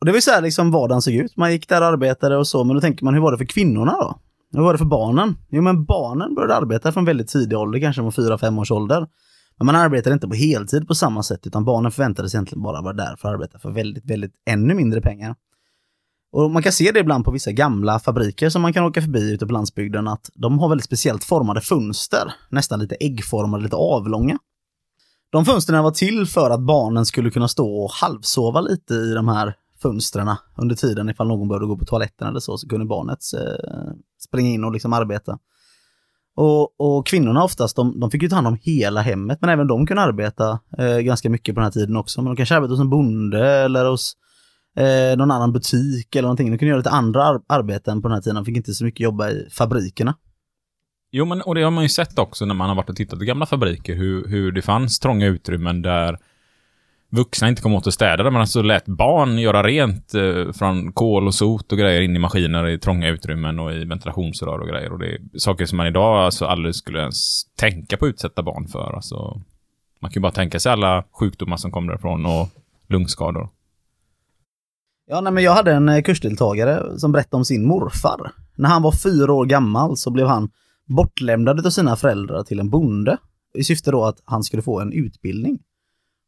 Och det var så här liksom vardagen såg ut. Man gick där och arbetade och så, men då tänker man, hur var det för kvinnorna då? Hur var det för barnen? Jo, men barnen började arbeta från väldigt tidig ålder, kanske från fyra fem års ålder. Men man arbetade inte på heltid på samma sätt, utan barnen förväntades egentligen bara vara där för att arbeta för väldigt, väldigt ännu mindre pengar. Och man kan se det ibland på vissa gamla fabriker som man kan åka förbi ute på landsbygden, att de har väldigt speciellt formade fönster, nästan lite äggformade, lite avlånga. De fönstren var till för att barnen skulle kunna stå och halvsova lite i de här fönstren under tiden ifall någon behövde gå på toaletten eller så, så kunde barnet eh, springa in och liksom arbeta. Och, och kvinnorna oftast, de, de fick ju ta hand om hela hemmet, men även de kunde arbeta eh, ganska mycket på den här tiden också. Men de kanske arbetade hos en bonde eller hos eh, någon annan butik eller någonting. De kunde göra lite andra ar arbeten på den här tiden. De fick inte så mycket jobba i fabrikerna. Jo, men och det har man ju sett också när man har varit och tittat i gamla fabriker, hur, hur det fanns trånga utrymmen där vuxna inte kom åt att städa, där man alltså lät barn göra rent eh, från kol och sot och grejer in i maskiner i trånga utrymmen och i ventilationsrör och grejer. Och det är saker som man idag alltså aldrig skulle ens tänka på att utsätta barn för. Alltså, man kan ju bara tänka sig alla sjukdomar som kommer därifrån och lungskador. Ja, nej, men jag hade en eh, kursdeltagare som berättade om sin morfar. När han var fyra år gammal så blev han bortlämnad av sina föräldrar till en bonde i syfte då att han skulle få en utbildning.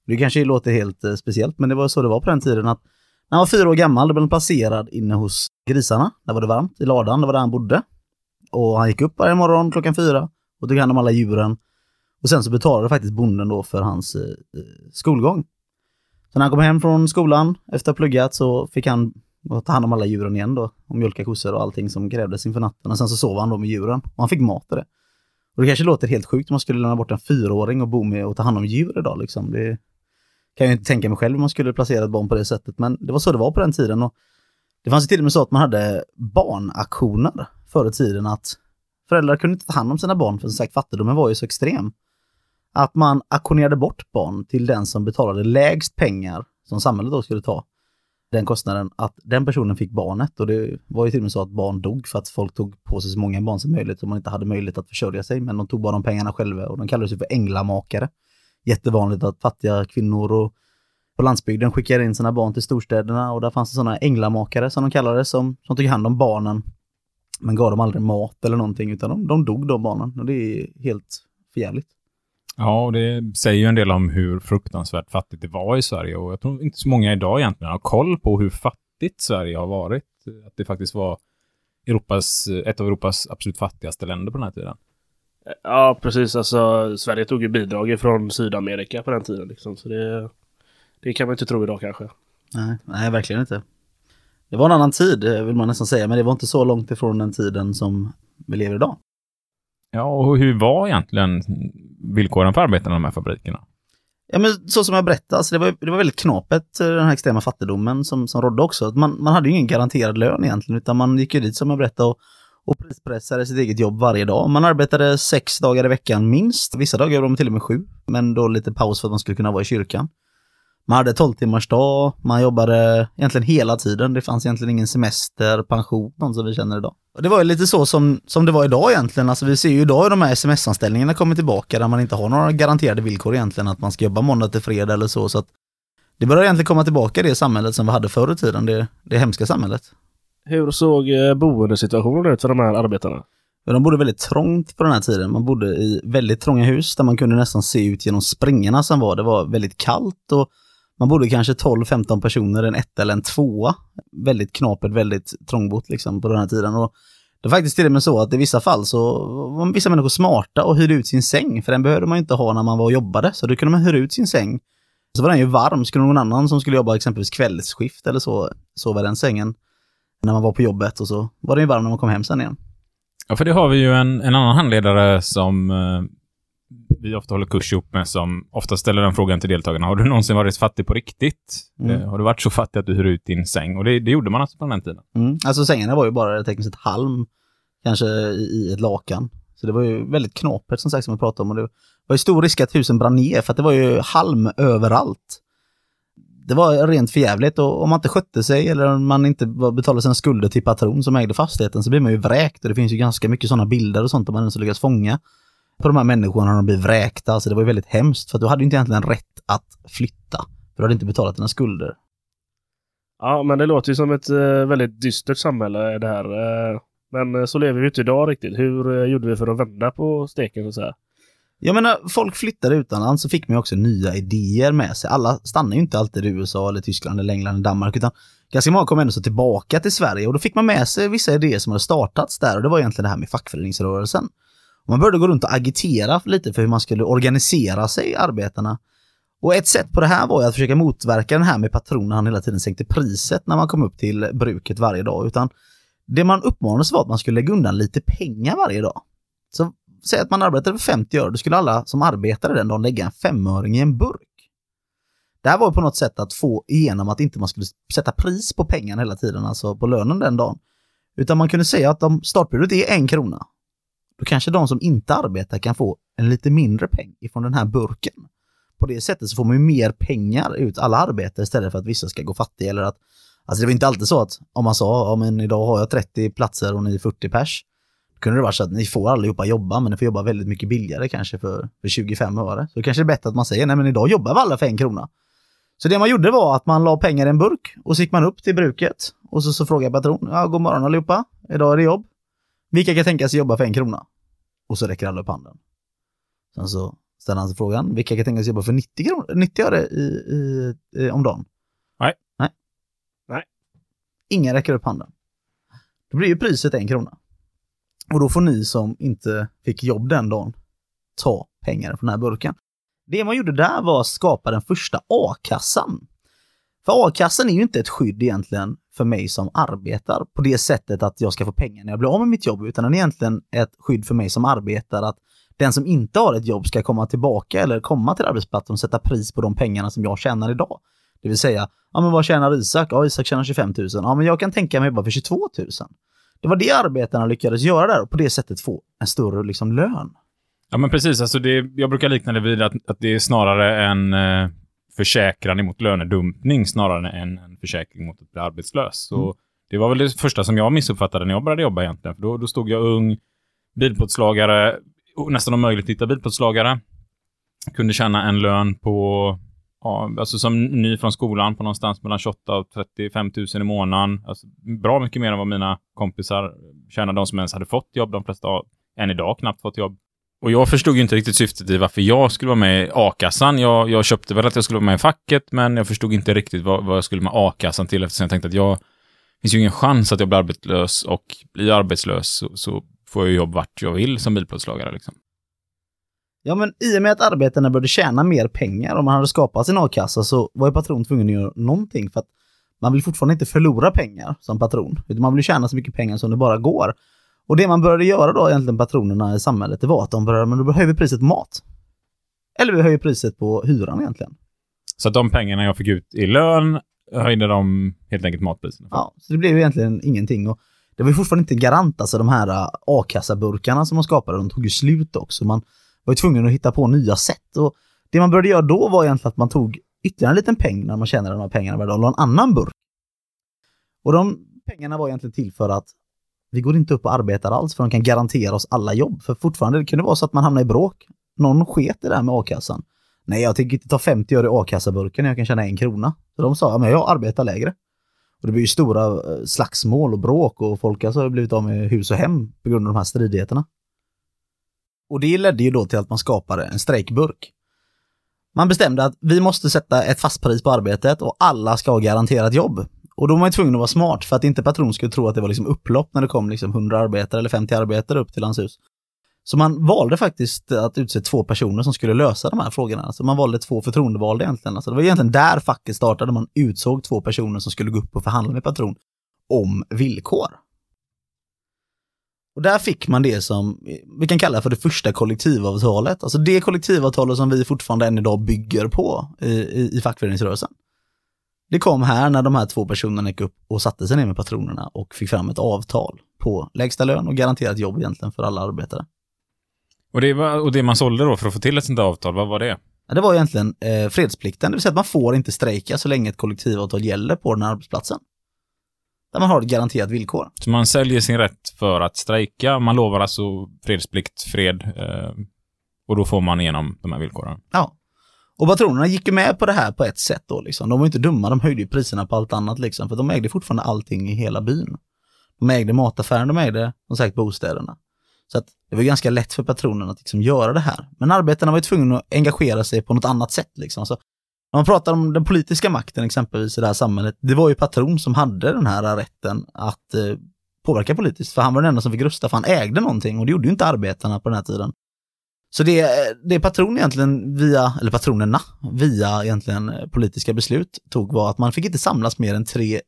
Det kanske låter helt eh, speciellt, men det var så det var på den tiden att när han var fyra år gammal, då blev han placerad inne hos grisarna. Där var det varmt, i ladan, det var där han bodde. Och han gick upp varje morgon klockan fyra och tog hand om alla djuren. Och sen så betalade faktiskt bonden då för hans eh, eh skolgång. Så när han kom hem från skolan efter att ha pluggat så fick han ta hand om alla djuren igen då. Och mjölka kossor och allting som krävdes inför natten. Och sen så sov han då med djuren. Och han fick mat i det. Och det kanske låter helt sjukt om man skulle lämna bort en fyraåring och bo med och ta hand om djur idag liksom. Det kan jag inte tänka mig själv om man skulle placera ett barn på det sättet. Men det var så det var på den tiden. Och det fanns ju till och med så att man hade barnaktioner förr i tiden att föräldrar kunde inte ta hand om sina barn för som sagt fattigdomen var ju så extrem att man auktionerade bort barn till den som betalade lägst pengar som samhället då skulle ta. Den kostnaden, att den personen fick barnet och det var ju till och med så att barn dog för att folk tog på sig så många barn som möjligt och man inte hade möjlighet att försörja sig. Men de tog bara de pengarna själva och de kallades ju för änglamakare. Jättevanligt att fattiga kvinnor och på landsbygden skickade in sina barn till storstäderna och där fanns det sådana änglamakare som de kallades som, som tog hand om barnen. Men gav dem aldrig mat eller någonting utan de, de dog de barnen och det är helt förjävligt. Ja, och det säger ju en del om hur fruktansvärt fattigt det var i Sverige och jag tror inte så många idag egentligen har koll på hur fattigt Sverige har varit. Att det faktiskt var Europas, ett av Europas absolut fattigaste länder på den här tiden. Ja, precis. Alltså, Sverige tog ju bidrag från Sydamerika på den tiden. Liksom. Så det, det kan man inte tro idag kanske. Nej, nej, verkligen inte. Det var en annan tid vill man nästan säga, men det var inte så långt ifrån den tiden som vi lever idag. Ja, och hur var egentligen villkoren för arbetarna i de här fabrikerna? Ja, men så som jag berättade, alltså det, var, det var väldigt knapert, eh, den här extrema fattigdomen som, som rådde också. Man, man hade ju ingen garanterad lön egentligen, utan man gick ju dit som jag berättade och, och prispressade sitt eget jobb varje dag. Man arbetade sex dagar i veckan minst, vissa dagar var de till och med sju, men då lite paus för att man skulle kunna vara i kyrkan. Man hade 12 timmars dag, man jobbade egentligen hela tiden. Det fanns egentligen ingen semester, pension, någon som vi känner idag. Och det var ju lite så som, som det var idag egentligen. Alltså vi ser ju idag hur de här sms-anställningarna kommer tillbaka där man inte har några garanterade villkor egentligen, att man ska jobba måndag till fredag eller så. så att det börjar egentligen komma tillbaka det samhället som vi hade förr i tiden, det, det hemska samhället. Hur såg eh, boendesituationen ut för de här arbetarna? De bodde väldigt trångt på den här tiden. Man bodde i väldigt trånga hus där man kunde nästan se ut genom springorna som var. Det var väldigt kallt och man bodde kanske 12-15 personer, en ett eller en tvåa. Väldigt knapert, väldigt trångbott liksom på den här tiden. Och det var faktiskt till och med så att i vissa fall så var vissa människor smarta och hyrde ut sin säng, för den behövde man inte ha när man var och jobbade. Så då kunde man hyra ut sin säng. Så var den ju varm, skulle någon annan som skulle jobba exempelvis kvällsskift eller så, sova i den sängen när man var på jobbet och så var den ju varm när man kom hem sen igen. Ja, för det har vi ju en, en annan handledare som eh, vi ofta håller kurs ihop med som ofta ställer den frågan till deltagarna. Har du någonsin varit fattig på riktigt? Mm. Eh, har du varit så fattig att du hyr ut din säng? Och det, det gjorde man alltså på den tiden. Mm. Alltså sängarna var ju bara tekniskt sett halm, kanske i, ett lakan. Så det var ju väldigt knapert som sagt som vi pratade om. Och det var ju stor risk att husen brann ner för att det var ju halm överallt. Det var rent förjävligt och om man inte skötte sig eller om man inte betalade sina skulder till patron som ägde fastigheten så blir man ju vräkt. Och det finns ju ganska mycket sådana bilder och sånt där man ens har lyckats fånga på de här människorna när de blir vräkta. Så det var ju väldigt hemskt för du hade ju inte egentligen rätt att flytta. För du hade inte betalat dina skulder. Ja, men det låter ju som ett eh, väldigt dystert samhälle det här. Eh, men eh, så lever vi inte idag riktigt. Hur eh, gjorde vi för att vända på steken så säga? Jag menar, folk flyttade utomlands så fick man ju också nya idéer med sig. Alla stannar ju inte alltid i USA eller Tyskland eller England eller Danmark utan ganska många kom ändå så tillbaka till Sverige och då fick man med sig vissa idéer som hade startats där och det var egentligen det här med fackföreningsrörelsen. Man började gå runt och agitera lite för hur man skulle organisera sig, arbetarna. Och ett sätt på det här var ju att försöka motverka den här med patronen han hela tiden sänkte priset när man kom upp till bruket varje dag. Utan det man uppmanades var att man skulle lägga undan lite pengar varje dag. Så säg att man arbetade för 50 öre, då skulle alla som arbetade den dagen lägga en femöring i en burk. Det här var på något sätt att få igenom att inte man skulle sätta pris på pengarna hela tiden, alltså på lönen den dagen. Utan man kunde säga att om startbudet är en krona, då kanske de som inte arbetar kan få en lite mindre peng ifrån den här burken. På det sättet så får man ju mer pengar ut alla arbetare istället för att vissa ska gå fattiga eller att Alltså det var inte alltid så att om man sa, ja men idag har jag 30 platser och ni är 40 pers. Då kunde det vara så att ni får allihopa jobba, men ni får jobba väldigt mycket billigare kanske för, för 25 öre. Så det kanske är bättre att man säger, nej men idag jobbar vi alla för en krona. Så det man gjorde var att man la pengar i en burk och så gick man upp till bruket och så, så frågade patron, ja god morgon allihopa, idag är det jobb. Vilka kan tänka sig jobba för en krona? Och så räcker alla upp handen. Sen så ställer han sig frågan, vilka kan tänka sig jobba för 90, kronor, 90 öre i, i, i, om dagen? Nej. Nej. Nej. Ingen räcker upp handen. Då blir ju priset en krona. Och då får ni som inte fick jobb den dagen ta pengar från den här burken. Det man gjorde där var att skapa den första a-kassan. För a-kassan är ju inte ett skydd egentligen för mig som arbetar på det sättet att jag ska få pengar när jag blir av med mitt jobb, utan den är egentligen ett skydd för mig som arbetar att den som inte har ett jobb ska komma tillbaka eller komma till arbetsplatsen och sätta pris på de pengarna som jag tjänar idag. Det vill säga, ja men vad tjänar Isak? Ja, Isak tjänar 25 000. Ja, men jag kan tänka mig jobba för 22 000. Det var det arbetarna lyckades göra där och på det sättet få en större liksom, lön. Ja, men precis. Alltså det, jag brukar likna det vid att, att det är snarare en eh, försäkran emot lönedumpning snarare än en försäkring mot att bli arbetslös. Så Mm. Det var väl det första som jag missuppfattade när jag började jobba egentligen. För då, då stod jag ung, bilplåtslagare, nästan omöjligt att hitta bilplåtslagare. Kunde tjäna en lön på, ja, alltså som ny från skolan på någonstans mellan 28 och 35 000 i månaden. Alltså, bra mycket mer än vad mina kompisar tjänade, de som ens hade fått jobb. De flesta har än idag knappt fått jobb. Och jag förstod ju inte riktigt syftet i varför jag skulle vara med i a-kassan. Jag, jag köpte väl att jag skulle vara med i facket, men jag förstod inte riktigt vad, vad jag skulle med a-kassan till eftersom jag tänkte att jag det finns ju ingen chans att jag blir arbetslös och blir jag arbetslös så, så får jag jobb vart jag vill som bilplåtslagare. Liksom. Ja, men i och med att arbetarna började tjäna mer pengar och man hade skapat sin a-kassa så var ju patron tvungen att göra någonting för att man vill fortfarande inte förlora pengar som patron, utan man vill tjäna så mycket pengar som det bara går. Och det man började göra då egentligen patronerna i samhället, det var att de började, men då höjer vi priset på mat. Eller vi höjer priset på hyran egentligen. Så att de pengarna jag fick ut i lön höjde de helt enkelt matpriserna. Ja, så det blev ju egentligen ingenting. Och det var ju fortfarande inte garant, alltså de här äh, a-kassaburkarna som man skapade, de tog ju slut också. Man var ju tvungen att hitta på nya sätt. Och det man började göra då var egentligen att man tog ytterligare en liten peng när man tjänade de här pengarna varje dag och la en annan burk. Och de pengarna var egentligen till för att vi går inte upp och arbetar alls för de kan garantera oss alla jobb. För fortfarande, det kunde vara så att man hamnar i bråk. Någon sket i det där med a-kassan. Nej, jag tänker inte ta 50 öre i a-kassaburken när jag kan tjäna en krona. Så de sa, ja, men jag arbetar lägre. Och det blir ju stora eh, slagsmål och bråk och folk alltså har blivit av med hus och hem på grund av de här stridigheterna. Och det ledde ju då till att man skapade en strejkburk. Man bestämde att vi måste sätta ett fast pris på arbetet och alla ska ha garanterat jobb. Och då var man ju tvungen att vara smart för att inte patron skulle tro att det var liksom upplopp när det kom liksom 100 arbetare eller 50 arbetare upp till hans hus. Så man valde faktiskt att utse två personer som skulle lösa de här frågorna. Alltså man valde två förtroendevalda egentligen. Alltså det var egentligen där facket startade. Man utsåg två personer som skulle gå upp och förhandla med patron om villkor. Och där fick man det som vi kan kalla för det första kollektivavtalet. Alltså det kollektivavtalet som vi fortfarande än idag bygger på i, i, i fackföreningsrörelsen. Det kom här när de här två personerna gick upp och satte sig ner med patronerna och fick fram ett avtal på lägsta lön och garanterat jobb egentligen för alla arbetare. Och det, var, och det man sålde då för att få till ett sånt avtal, vad var det? Ja, Det var egentligen eh, fredsplikten, det vill säga att man får inte strejka så länge ett kollektivavtal gäller på den här arbetsplatsen. Där man har ett garanterat villkor. Så man säljer sin rätt för att strejka, man lovar alltså fredsplikt, fred, eh, och då får man igenom de här villkoren. Ja. Och patronerna gick ju med på det här på ett sätt då liksom. De var ju inte dumma, de höjde ju priserna på allt annat liksom. För de ägde fortfarande allting i hela byn. De ägde mataffären, de ägde som sagt bostäderna. Så att det var ganska lätt för patronerna att liksom göra det här. Men arbetarna var ju tvungna att engagera sig på något annat sätt liksom. Så när man pratar om den politiska makten exempelvis i det här samhället, det var ju patron som hade den här rätten att eh, påverka politiskt. För han var den enda som fick rösta, för han ägde någonting och det gjorde ju inte arbetarna på den här tiden. Så det, det patron egentligen via, eller patronerna, via egentligen politiska beslut tog var att man fick inte samlas mer än tre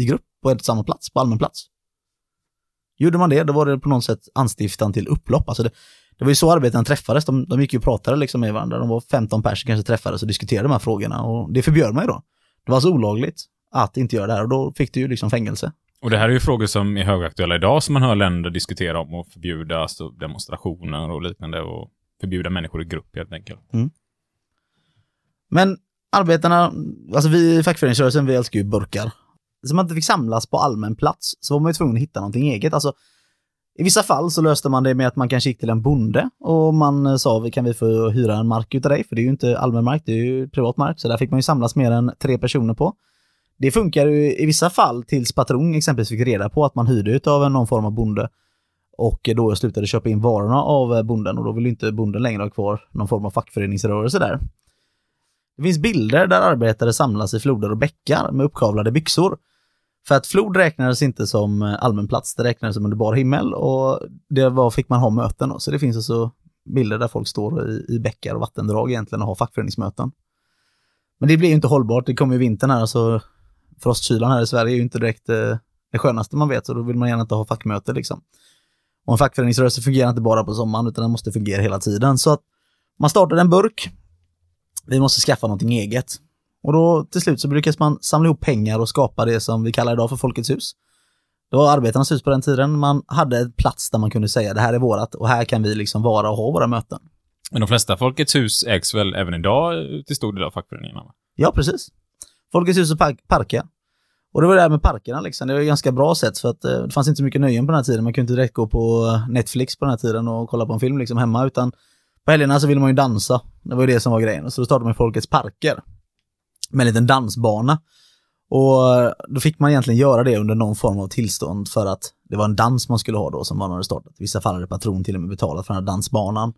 i grupp på ett samma plats, på allmän plats. Gjorde man det, då var det på något sätt anstiftan till upplopp. Alltså det, det var ju så arbetarna träffades, de, de gick ju och pratade liksom med varandra. De var 15 personer kanske träffades och diskuterade de här frågorna och det förbjöd man ju då. Det var alltså olagligt att inte göra det här och då fick du ju liksom fängelse. Och det här är ju frågor som är högaktuella idag, som man hör länder diskutera om och förbjuda alltså, demonstrationer och liknande och förbjuda människor i grupp helt enkelt. Mm. Men arbetarna, alltså vi i fackföreningsrörelsen, vi älskar ju burkar. Så man inte fick samlas på allmän plats så var man ju tvungen att hitta någonting eget. Alltså, I vissa fall så löste man det med att man kanske gick till en bonde och man eh, sa, kan vi få hyra en mark utav dig? För det är ju inte allmän mark, det är ju privat mark. Så där fick man ju samlas mer än tre personer på. Det funkar ju i vissa fall tills patron exempelvis fick reda på att man hyrde utav någon form av bonde och då jag slutade köpa in varorna av eh, bonden och då vill inte bonden längre ha kvar någon form av fackföreningsrörelse där. Det finns bilder där arbetare samlas i floder och bäckar med uppkavlade byxor. För att flod räknades inte som eh, allmän plats, det räknades som under bar himmel och det var, fick man ha möten. Då. Så det finns alltså bilder där folk står i, i bäckar och vattendrag egentligen och har fackföreningsmöten. Men det blir ju inte hållbart, det kommer ju vintern här, så frostkylan här i Sverige är ju inte direkt eh, det skönaste man vet, så då vill man gärna inte ha fackmöte liksom. Och en fackföreningsrörelse fungerar inte bara på sommaren, utan den måste fungera hela tiden. Så att man startade en burk, vi måste skaffa någonting eget. Och då till slut så lyckas man samla ihop pengar och skapa det som vi kallar idag för Folkets hus. Det var arbetarnas hus på den tiden. Man hade en plats där man kunde säga det här är vårat och här kan vi liksom vara och ha våra möten. Men de flesta Folkets hus ägs väl även idag till stor del av fackföreningarna? Ja, precis. Folkets hus och park parker. Och det var det här med parkerna liksom. Det var ett ganska bra sätt för att eh, det fanns inte så mycket nöjen på den här tiden. Man kunde inte direkt gå på eh, Netflix på den här tiden och kolla på en film liksom hemma utan på helgerna så ville man ju dansa. Det var ju det som var grejen. Så då startade man Folkets parker. Med en liten dansbana. Och eh, då fick man egentligen göra det under någon form av tillstånd för att det var en dans man skulle ha då som man hade startat. I vissa fall hade patron till och med betalat för den här dansbanan.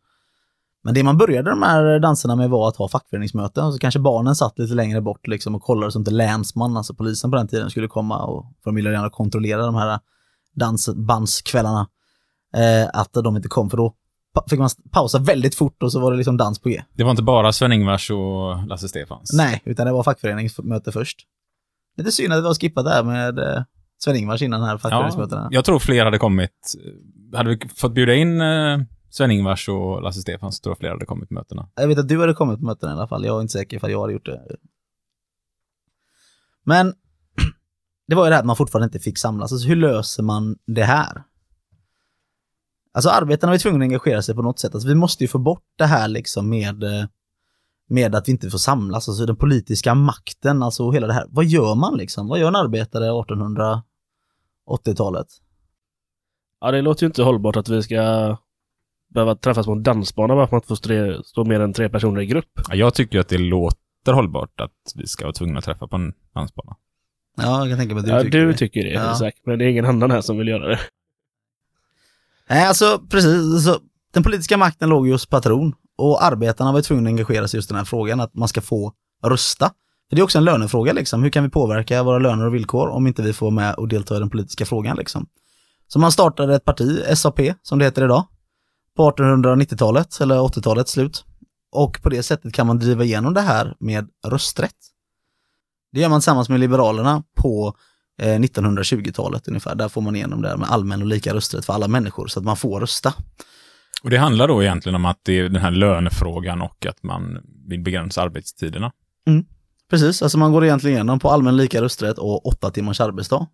Men det man började de här danserna med var att ha fackföreningsmöten. Och så kanske barnen satt lite längre bort liksom och kollade så inte länsman, alltså polisen på den tiden, skulle komma och ville gärna kontrollera de här dansbandskvällarna. Eh, att de inte kom, för då fick man pausa väldigt fort och så var det liksom dans på G. Det var inte bara Sven-Ingvars och Lasse Stefans? Nej, utan det var fackföreningsmöte först. Lite synd att det var skippat där med eh, Sven-Ingvars innan här fackföreningsmötena. Jag tror fler hade kommit. Hade vi fått bjuda in eh, Sven-Ingvars och Lasse Stefans tror jag fler hade kommit på mötena. Jag vet att du hade kommit på möten i alla fall. Jag är inte säker för jag hade gjort det. Men det var ju det här att man fortfarande inte fick samlas. Alltså hur löser man det här? Alltså arbetarna var ju tvungna att engagera sig på något sätt. Alltså vi måste ju få bort det här liksom med, eh, med att vi inte får samlas. Alltså den politiska makten, alltså hela det här. Vad gör man liksom? Vad gör en arbetare 1880-talet? Ja, det låter ju inte hållbart att vi ska behöva träffas på en dansbana bara för att man inte får stå, mer än tre personer i grupp. Ja, Jag tycker att det låter hållbart att vi ska vara tvungna att träffa på en dansbana. Ja, jag kan tänka mig att du ja, tycker du det. tycker det, Ja. Isak, men det är ingen annan här som vill göra det. Nej, alltså precis. Alltså, den politiska makten låg ju hos patron och arbetarna var tvungna att engagera sig i just den här frågan, att man ska få rösta. Det är också en lönefråga liksom. Hur kan vi påverka våra löner och villkor om inte vi får vara med och delta i den politiska frågan liksom? Så man startade ett parti, SAP, som det heter idag, på 1890-talet eller 80-talets slut. Och på det sättet kan man driva igenom det här med rösträtt. Det gör man tillsammans med Liberalerna på eh, 1920-talet ungefär. Där får man igenom det här med allmän och lika rösträtt för alla människor så att man får rösta. Och det handlar då egentligen om att det är den här lönefrågan och att man vill begränsa arbetstiderna. Precis, alltså man går egentligen igenom på allmän lika rösträtt och åtta timmars arbetsdag.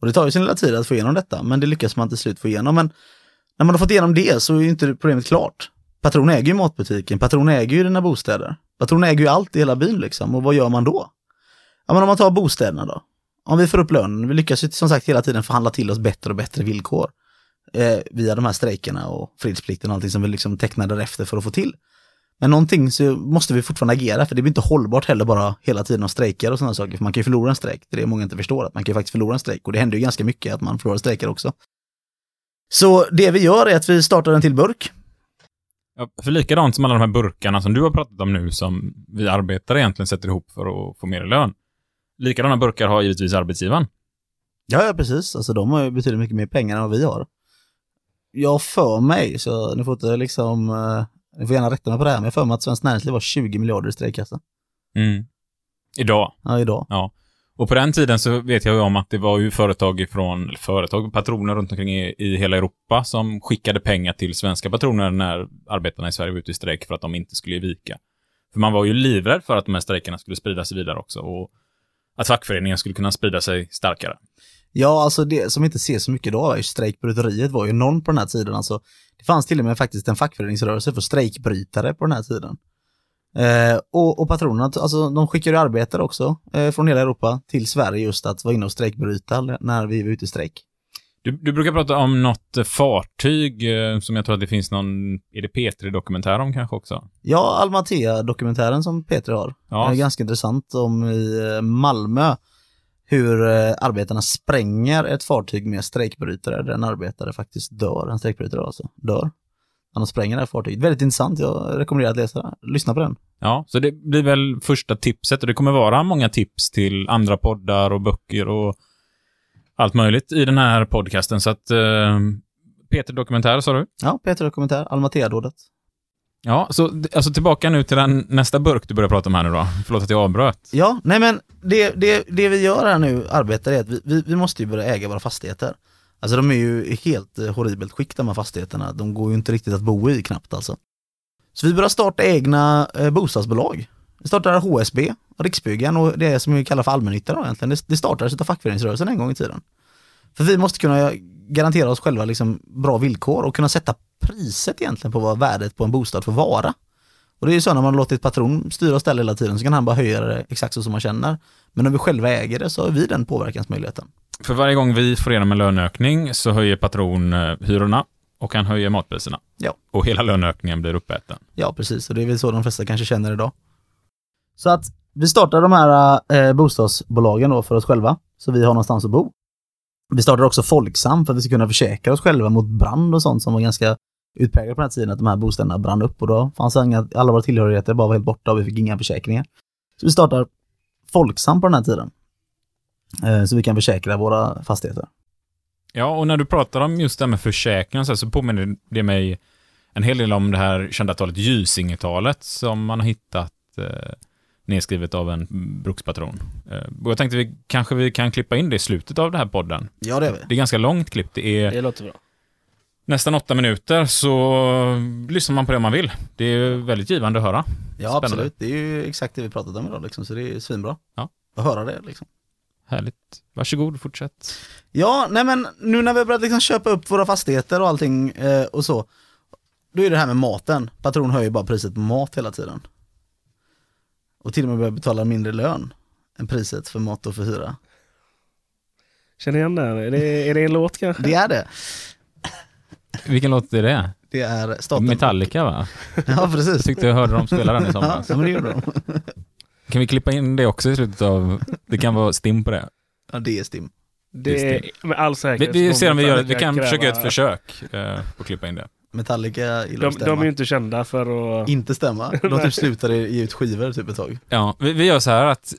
Och det tar ju sin lilla tid att få igenom detta, men det lyckas man till slut få igenom. Men när man har fått igenom det så är ju inte problemet klart. Patron äger ju matbutiken, Patron äger ju dina bostäder. Patron äger ju allt i hela byn liksom, och vad gör man då? Ja men om man tar bostäderna då. Om vi får upp lönen, vi lyckas ju som sagt hela tiden förhandla till oss bättre och bättre villkor. Eh, via de här strejkerna och fredsplikten och allting som vi liksom tecknar därefter för att få till. Men någonting så måste vi fortfarande agera för det blir inte hållbart heller bara hela tiden att strejka och sådana saker. För man kan ju förlora en strejk, det är det många inte förstår, att man kan ju faktiskt förlora en strejk och det händer ju ganska mycket att man förlorar strejker också. Så det vi gör är att vi startar en till burk. Ja, för likadant som alla de här burkarna som du har pratat om nu, som vi arbetare egentligen sätter ihop för att få mer lön. Likadana burkar har givetvis arbetsgivaren. Ja, ja precis, alltså de har ju betydligt mycket mer pengar än vad vi har. Jag för mig, så ni får inte liksom, eh, ni får gärna rätta mig på det här, men jag för mig att Svenskt Näringsliv har 20 miljarder i strejkkassa. Mm. Idag. Ja, idag. Och på den tiden så vet jag ju om att det var ju företag ifrån, företag, patroner runt omkring i, i hela Europa som skickade pengar till svenska patroner när arbetarna i Sverige var ute i strejk för att de inte skulle vika. För man var ju livrädd för att de här strejkerna skulle sprida sig vidare också och att fackföreningen skulle kunna sprida sig starkare. Ja, alltså det som inte ses så mycket idag, är ju strejkbryteriet var ju enormt på den här tiden. Alltså, det fanns till och med faktiskt en fackföreningsrörelse för strejkbrytare på den här tiden. Eh, och, och patronerna, alltså de skickar ju arbetare också eh, från hela Europa till Sverige just att vara inne och strejkbryta när vi var ute i strejk. Du, du brukar prata om något eh, fartyg eh, som jag tror att det finns någon, är det P3-dokumentär om kanske också? Ja, Almatea-dokumentären som Peter har. Ja. är ganska intressant om i eh, Malmö hur eh, arbetarna spränger ett fartyg med strejkbrytare där en arbetare faktiskt dör, en strejkbrytare alltså, dör. Han spränger det här fartyget. Väldigt intressant, jag rekommenderar att läsa, lyssna på den. Ja, så det blir väl första tipset och det kommer vara många tips till andra poddar och böcker och allt möjligt i den här podcasten. Så att eh, Peter Dokumentär sa du? Ja, Peter dokumentär, Almatea-dådet. Ja, så alltså tillbaka nu till den nästa burk du börjar prata om här nu då. Förlåt att jag avbröt. Ja, nej men det, det, det vi gör här nu, arbetare, är att vi, vi, vi måste ju börja äga våra fastigheter. Alltså de är ju i helt eh, horribelt skick de här fastigheterna. De går ju inte riktigt att bo i knappt alltså. Så vi börjar starta egna eh, bostadsbolag. Vi startar HSB, Riksbyggen och det som vi kallar för allmännyttan då egentligen. Det, det startades av fackföreningsrörelsen en gång i tiden. För vi måste kunna garantera oss själva liksom bra villkor och kunna sätta priset egentligen på vad värdet på en bostad får vara. Och det är ju så när man låtit patron styra och ställa hela tiden så kan han bara höja det exakt så som man känner. Men om vi själva äger det så har vi den påverkansmöjligheten. För varje gång vi får igenom en löneökning så höjer patron eh, hyrorna och han höjer matpriserna. Ja. Och hela löneökningen blir uppäten. Ja, precis. Och det är väl så de flesta kanske känner idag. Så att vi startar de här eh, bostadsbolagen då för oss själva, så vi har någonstans att bo. Vi startar också Folksam för att vi ska kunna försäkra oss själva mot brand och sånt som var ganska utpräglat på den här tiden, att de här bostäderna brann upp och då fanns inga, alla våra tillhörigheter bara var helt borta och vi fick inga försäkringar. Så vi startar Folksam på den här tiden. Eh, så vi kan försäkra våra fastigheter. Ja, och när du pratar om just det här med försäkring och så, så påminner det mig en hel del om det här kända talet Gysinge-talet som man har hittat eh, nedskrivet av en brukspatron. Eh, och jag tänkte vi kanske vi kan klippa in det i slutet av den här podden. Ja, det är vi. Det är ganska långt klipp. Det är Det låter bra. Nästan åtta minuter, så lyssnar man på det man vill. Det är väldigt givande att höra. Ja, Spännande. absolut. Det är ju exakt det vi pratat om idag liksom, så det är svinbra. Ja. Att höra det liksom. Härligt. Varsågod, fortsätt. Ja, nej men nu när vi har börjat liksom köpa upp våra fastigheter och allting eh, och så, då är det här med maten. Patron höjer bara priset på mat hela tiden. Och till och med börjar betala mindre lön än priset för mat och för hyra. Känner igen den? Är det, är det en låt kanske? Det är det. Vilken låt är det? Det är staten. Metallica, va? Ja, precis. Jag tyckte jag hörde dem spela den i Ja, somras. men det gjorde de. Kan vi klippa in det också i slutet av... Det kan vara stim på det. Ja, det är STIM. Det är med all Vi, säkerhet. vi ser om vi gör det. Vi kan kräva- försöka ett försök eh, på att klippa in det. Metallica gillar De, att stämma. de är ju inte kända för att... Inte stämma. De typ slutade ge ut skivor typ ett tag. Ja, vi, vi gör så här att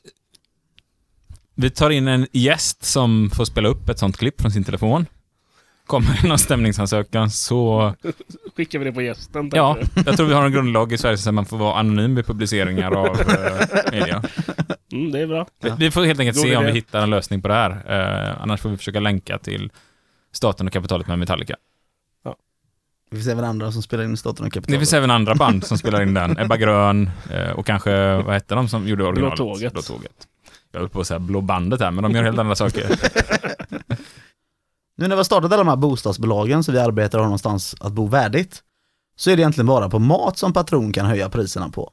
vi tar in en gäst som får spela upp ett sånt klipp från sin telefon. Kommer det någon stämningsansökan så... Skickar vi det på gästen? Ja, tänker jag tror vi har en grundlag i Sverige som man får vara anonym vid publiceringar av eh, media. Mm, det är bra. Vi- Vi får helt enkelt God se om idé. vi hittar en lösning på det här. Eh, annars får vi försöka länka till Staten och kapitalet med Metallica. Det finns även andra som spelar in Staten och Det Kapitalet. finns även andra band som spelar in den. Ebba Grön eh, och kanske, vad hette de som gjorde originalet? Blå Tåget. Blå Tåget. Jag höll på att säga Blå Bandet här, men de gör helt andra saker. Nu när vi har startat alla de här bostadsbolagen så vi arbetar och har någonstans att bo värdigt, så är det egentligen bara på mat som Patron kan höja priserna på.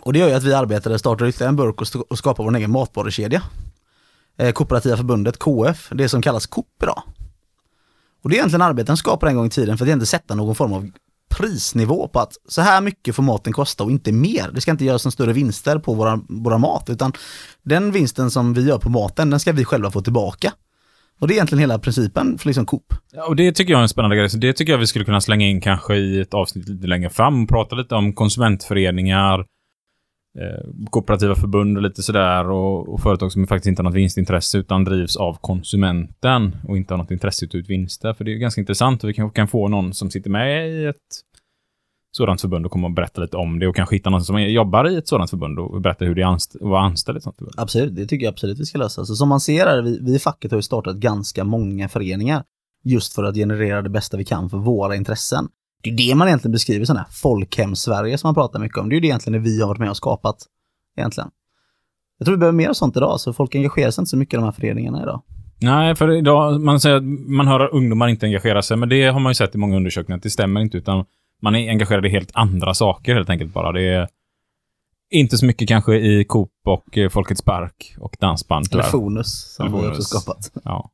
Och det gör ju att vi arbetare startar ytterligare en burk och, skapar vår egen matvarukedja. Eh, Kooperativa förbundet, KF, det som kallas Coop idag. Och det är egentligen arbetaren skapar en gång i tiden för att inte sätta någon form av prisnivå på att så här mycket får maten kosta och inte mer. Det ska inte göras några större vinster på våra, våra mat utan den vinsten som vi gör på maten den ska vi själva få tillbaka. Och det är egentligen hela principen för liksom Coop. Ja, och det tycker jag är en spännande grej. Så det tycker jag vi skulle kunna slänga in kanske i ett avsnitt lite längre fram och prata lite om konsumentföreningar, eh, kooperativa förbund och lite sådär och, och företag som faktiskt inte har något vinstintresse utan drivs av konsumenten och inte har något intresse ut vinster. För det är ju ganska intressant och vi kanske kan få någon som sitter med i ett sådant förbund och komma och berätta lite om det och kanske hitta någon som jobbar i ett sådant förbund och berätta hur det är anst- att vara anställd i ett sådant förbund. Absolut, det tycker jag absolut vi ska lösa. Så som man ser här, vi, vi i facket har ju startat ganska många föreningar just för att generera det bästa vi kan för våra intressen. Det är det man egentligen beskriver sådana här folkhem-Sverige som man pratar mycket om. Det är ju det egentligen det vi har varit med och skapat. Egentligen. Jag tror vi behöver mer sånt idag, så folk engagerar sig inte så mycket i de här föreningarna idag. Nej, för idag, man säger att man hör att ungdomar inte engagerar sig, men det har man ju sett i många undersökningar att det stämmer inte, utan man är engagerad i helt andra saker helt enkelt bara. Det är inte så mycket kanske i Coop och eh, Folkets Park och dansband Eller. Fonus, som Eller vi också skapat. Ja.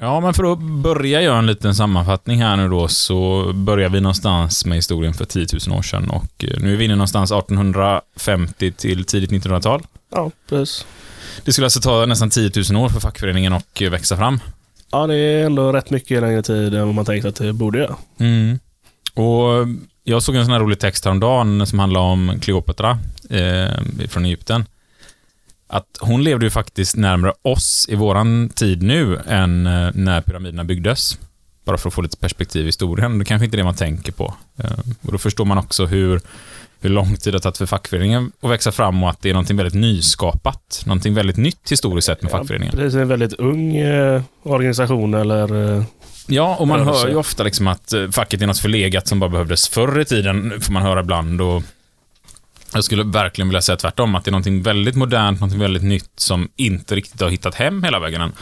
Ja, men för att börja göra en liten sammanfattning här nu då, så börjar vi någonstans med historien för 10 000 år sedan och eh, nu är vi inne någonstans 1850 till tidigt 1900-tal. Ja, precis. Det skulle alltså ta nästan 10 000 år för fackföreningen att eh, växa fram. Ja, det är ändå rätt mycket längre tid än vad man tänkt att det borde göra. Mm. Och jag såg en sån här rolig text häromdagen som handlar om Kleopatra eh, från Egypten. Att hon levde ju faktiskt närmare oss i våran tid nu än eh, när pyramiderna byggdes. Bara för att få lite perspektiv i historien. Det kanske inte är det man tänker på. Eh, och då förstår man också hur, hur lång tid det har tagit för fackföreningen att växa fram och att det är någonting väldigt nyskapat. Någonting väldigt nytt historiskt sett med fackföreningen. Precis, en väldigt ung eh, organisation eller... Eh, Ja, och man rörelse. hör ju ofta liksom att eh, facket är något förlegat som bara behövdes förr i tiden, får man höra ibland. Och jag skulle verkligen vilja säga tvärtom, att det är någonting väldigt modernt, någonting väldigt nytt som inte riktigt har hittat hem hela vägen än.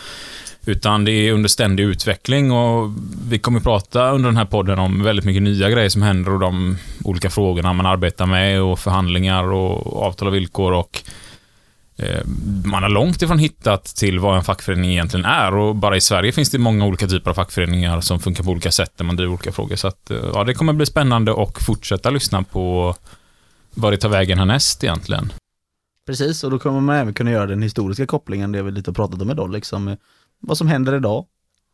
Utan det är under ständig utveckling och vi kommer att prata under den här podden om väldigt mycket nya grejer som händer och de olika frågorna man arbetar med och förhandlingar och avtal och villkor och man har långt ifrån hittat till vad en fackförening egentligen är och bara i Sverige finns det många olika typer av fackföreningar som funkar på olika sätt där man driver olika frågor. Så att, eh, ja, det kommer bli spännande att fortsätta lyssna på vad det tar vägen härnäst egentligen. Precis, och då kommer man även kunna göra den historiska kopplingen, det vi lite har pratat om idag, liksom eh, vad som händer idag.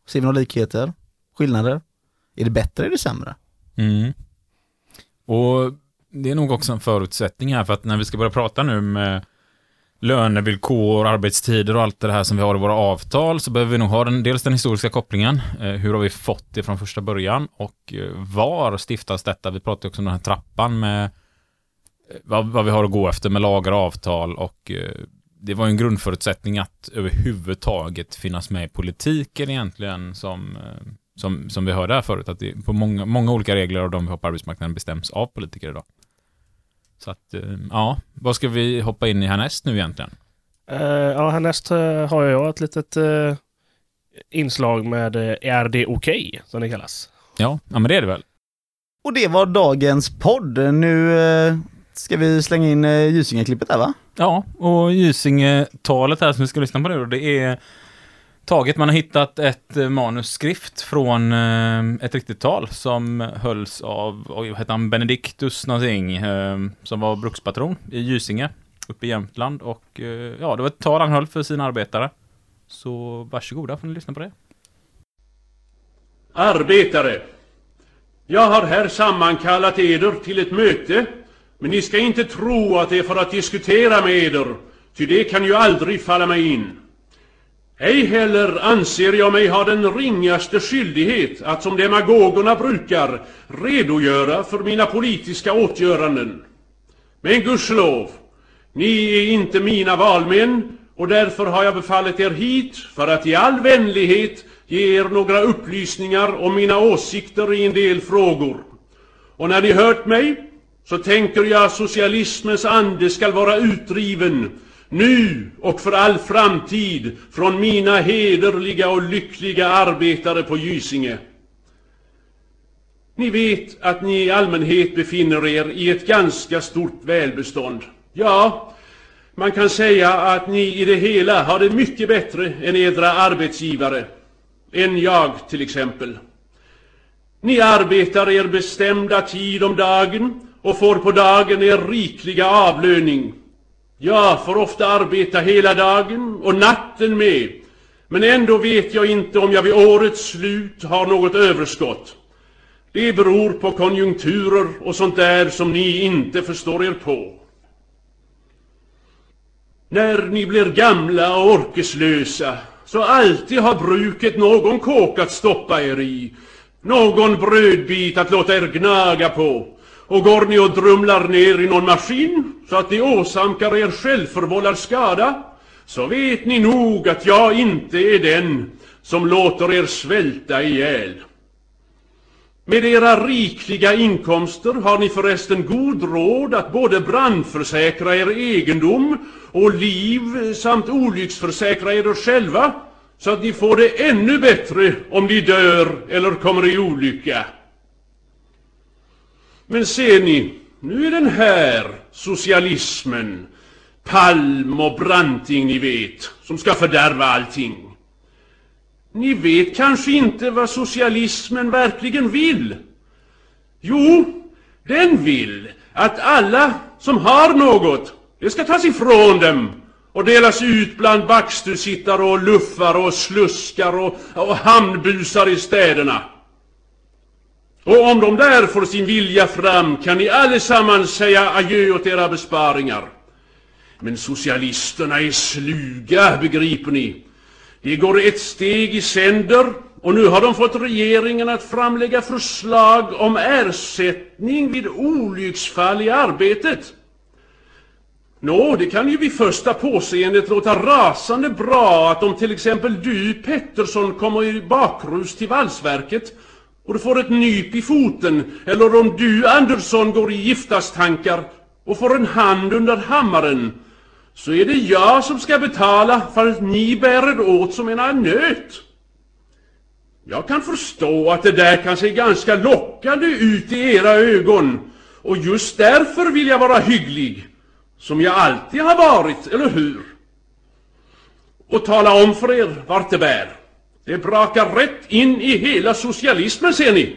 Ser vi några likheter? Skillnader? Är det bättre eller sämre? Mm. Och det är nog också en förutsättning här för att när vi ska börja prata nu med lönevillkor, arbetstider och allt det här som vi har i våra avtal så behöver vi nog ha den, dels den historiska kopplingen. Eh, hur har vi fått det från första början och eh, var stiftas detta? Vi pratade också om den här trappan med eh, vad, vad vi har att gå efter med lagar och avtal och det var ju en grundförutsättning att överhuvudtaget finnas med i politiken egentligen som, som, som vi hörde här förut, att det på många, många olika regler av de vi har på arbetsmarknaden bestäms av politiker idag. Så att, eh, ja, vad ska vi hoppa in i härnäst nu egentligen? eh, ja, härnäst eh, har jag ett litet eh, inslag med Är det okej? som det kallas. Ja, ja men det är det väl. Och det var dagens podd. Nu eh, ska vi slänga in Gysinge-klippet där va? Ja, och Gysinge-talet här som vi ska lyssna på nu det är taget. Man har hittat ett eh, manuskrift från eh, ett riktigt tal som hölls av, oj, vad hette han, Benediktus någonting, eh, som var brukspatron i Gysinge, uppe i Jämtland. Och ja, det var ett tal han höll för sina arbetare. Så varsågoda, får ni lyssna på det. Arbetare! Jag har här sammankallat eder till ett möte, men ni ska inte tro att det är för att diskutera med eder, ty det kan ju aldrig falla mig in. Ej heller anser jag mig ha den ringaste skyldighet att som demagogerna brukar redogöra för mina politiska åtgöranden. Men gudskelov, Ni är inte mina valmän och därför har jag befallit er hit för att i all vänlighet ge er några upplysningar om mina åsikter i en del frågor. Och när ni hört mig så tänker jag att socialismens ande skall vara utdriven nu och för all framtid från mina hederliga och lyckliga arbetare på Gysinge. Ni vet att ni i allmänhet befinner er i ett ganska stort välbestånd. Ja, man kan säga att ni i det hela har det mycket bättre än edra arbetsgivare. Än jag till exempel. Ni arbetar er bestämda tid om dagen och får på dagen er rikliga avlöning. Jag får ofta arbeta hela dagen och natten med, men ändå vet jag inte om jag vid årets slut har något överskott. Det beror på konjunkturer och sånt där som ni inte förstår er på. När ni blir gamla och orkeslösa så alltid har bruket någon kåk att stoppa er i, någon brödbit att låta er gnaga på. Och går ni och drumlar ner i någon maskin så att ni åsamkar er självförvållad skada, så vet ni nog att jag inte är den som låter er svälta ihjäl. Med era rikliga inkomster har ni förresten god råd att både brandförsäkra er egendom och liv samt olycksförsäkra er själva, så att ni får det ännu bättre om ni dör eller kommer i olycka. Men ser ni, nu är den här socialismen, Palm och Branting ni vet, som ska fördärva allting. Ni vet kanske inte vad socialismen verkligen vill? Jo, den vill att alla som har något, det ska tas ifrån dem och delas ut bland backstusittare och luffare och sluskar och, och hamnbusar i städerna. Och om de där får sin vilja fram kan ni allesammans säga adjö åt era besparingar. Men socialisterna är sluga, begriper ni. De går ett steg i sänder och nu har de fått regeringen att framlägga förslag om ersättning vid olycksfall i arbetet. Nå, det kan ju vid första påseendet låta rasande bra att om till exempel du, Pettersson, kommer i bakrus till valsverket och du får ett nyp i foten, eller om du, Andersson, går i giftastankar och får en hand under hammaren, så är det jag som ska betala för att ni bär er åt som en nöt. Jag kan förstå att det där kan se ganska lockande ut i era ögon, och just därför vill jag vara hygglig, som jag alltid har varit, eller hur? Och tala om för er vart det bär. Det brakar rätt in i hela socialismen, ser ni.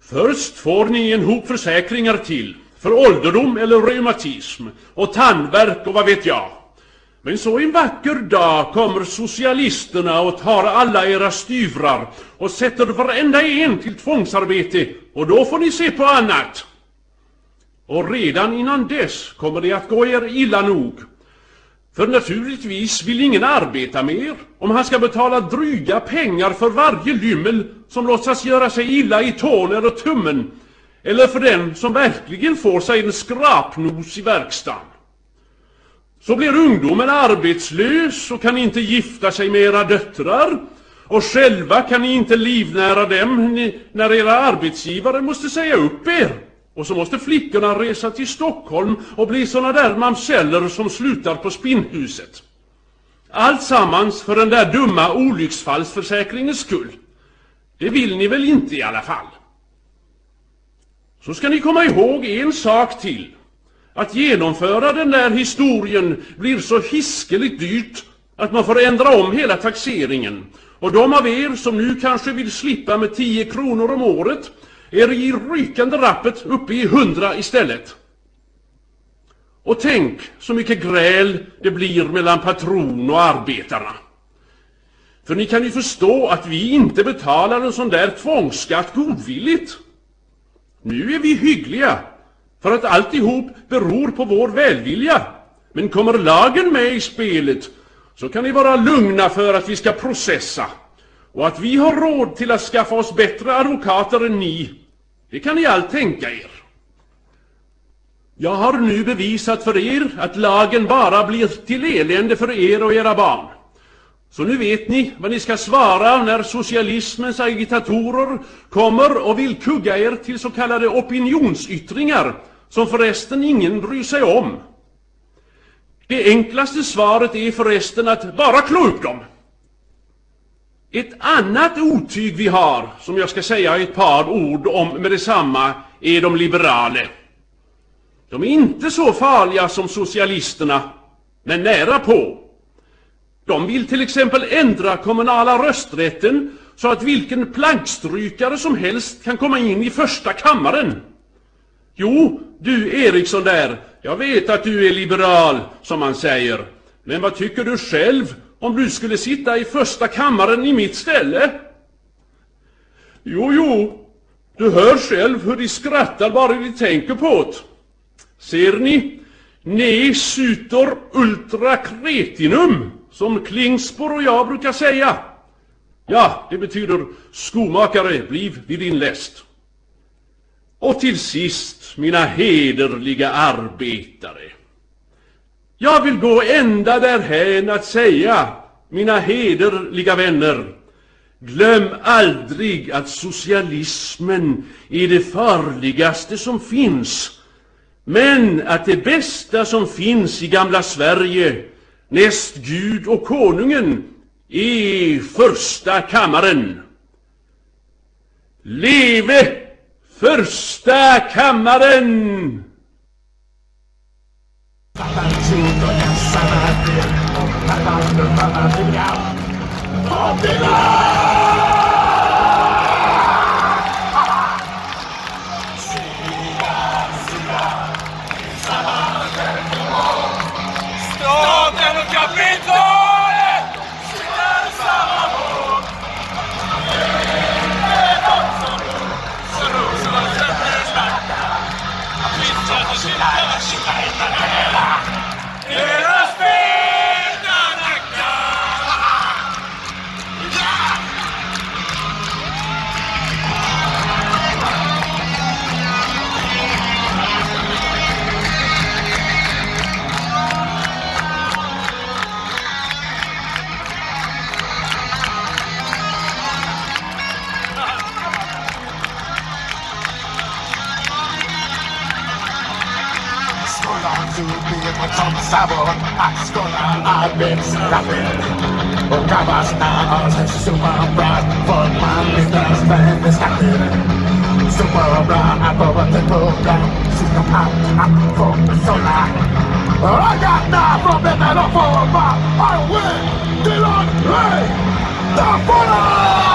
Först får ni en hop försäkringar till, för ålderdom eller reumatism, och tandvärk och vad vet jag. Men så en vacker dag kommer socialisterna och tar alla era styvrar och sätter varenda en till tvångsarbete, och då får ni se på annat. Och redan innan dess kommer det att gå er illa nog. För naturligtvis vill ingen arbeta mer om han ska betala dryga pengar för varje lymmel som låtsas göra sig illa i tån eller tummen, eller för den som verkligen får sig en skrapnos i verkstaden. Så blir ungdomen arbetslös och kan inte gifta sig med era döttrar, och själva kan ni inte livnära dem när era arbetsgivare måste säga upp er. Och så måste flickorna resa till Stockholm och bli såna där mamseller som slutar på spinnhuset. Allt sammans för den där dumma olycksfallsförsäkringens skull. Det vill ni väl inte i alla fall? Så ska ni komma ihåg en sak till. Att genomföra den där historien blir så hiskeligt dyrt att man får ändra om hela taxeringen. Och de av er som nu kanske vill slippa med 10 kronor om året är i rykande rappet uppe i hundra istället. Och tänk så mycket gräl det blir mellan patron och arbetarna. För ni kan ju förstå att vi inte betalar en sån där tvångsskatt godvilligt. Nu är vi hyggliga, för att alltihop beror på vår välvilja. Men kommer lagen med i spelet, så kan ni vara lugna för att vi ska processa och att vi har råd till att skaffa oss bättre advokater än ni det kan ni allt tänka er. Jag har nu bevisat för er att lagen bara blir till elände för er och era barn. Så nu vet ni vad ni ska svara när socialismens agitatorer kommer och vill kugga er till så kallade opinionsyttringar, som förresten ingen bryr sig om. Det enklaste svaret är förresten att bara klå upp dem. Ett annat otyg vi har, som jag ska säga ett par ord om med detsamma, är de liberala. De är inte så farliga som socialisterna, men nära på. De vill till exempel ändra kommunala rösträtten så att vilken plankstrykare som helst kan komma in i första kammaren. Jo, du Eriksson där, jag vet att du är liberal, som man säger. Men vad tycker du själv om du skulle sitta i första kammaren i mitt ställe? Jo, jo, du hör själv hur de skrattar bara de tänker på det. Ser ni? Ne sutor ultra cretinum, som Klingspor och jag brukar säga. Ja, det betyder skomakare, bliv vid din läst. Och till sist, mina hederliga arbetare. Jag vill gå ända därhän att säga, mina hederliga vänner, glöm aldrig att socialismen är det farligaste som finns, men att det bästa som finns i gamla Sverige, näst Gud och konungen, är första kammaren. Leve första kammaren! Staten och kapitalet! Skolan arbetsrappet Och grabbarna har sig superbra För man lyckas med beskattningen Superbra att få ett program System allt att få sålla Raggarna från bättre de får bara I win till on ray The Fuller!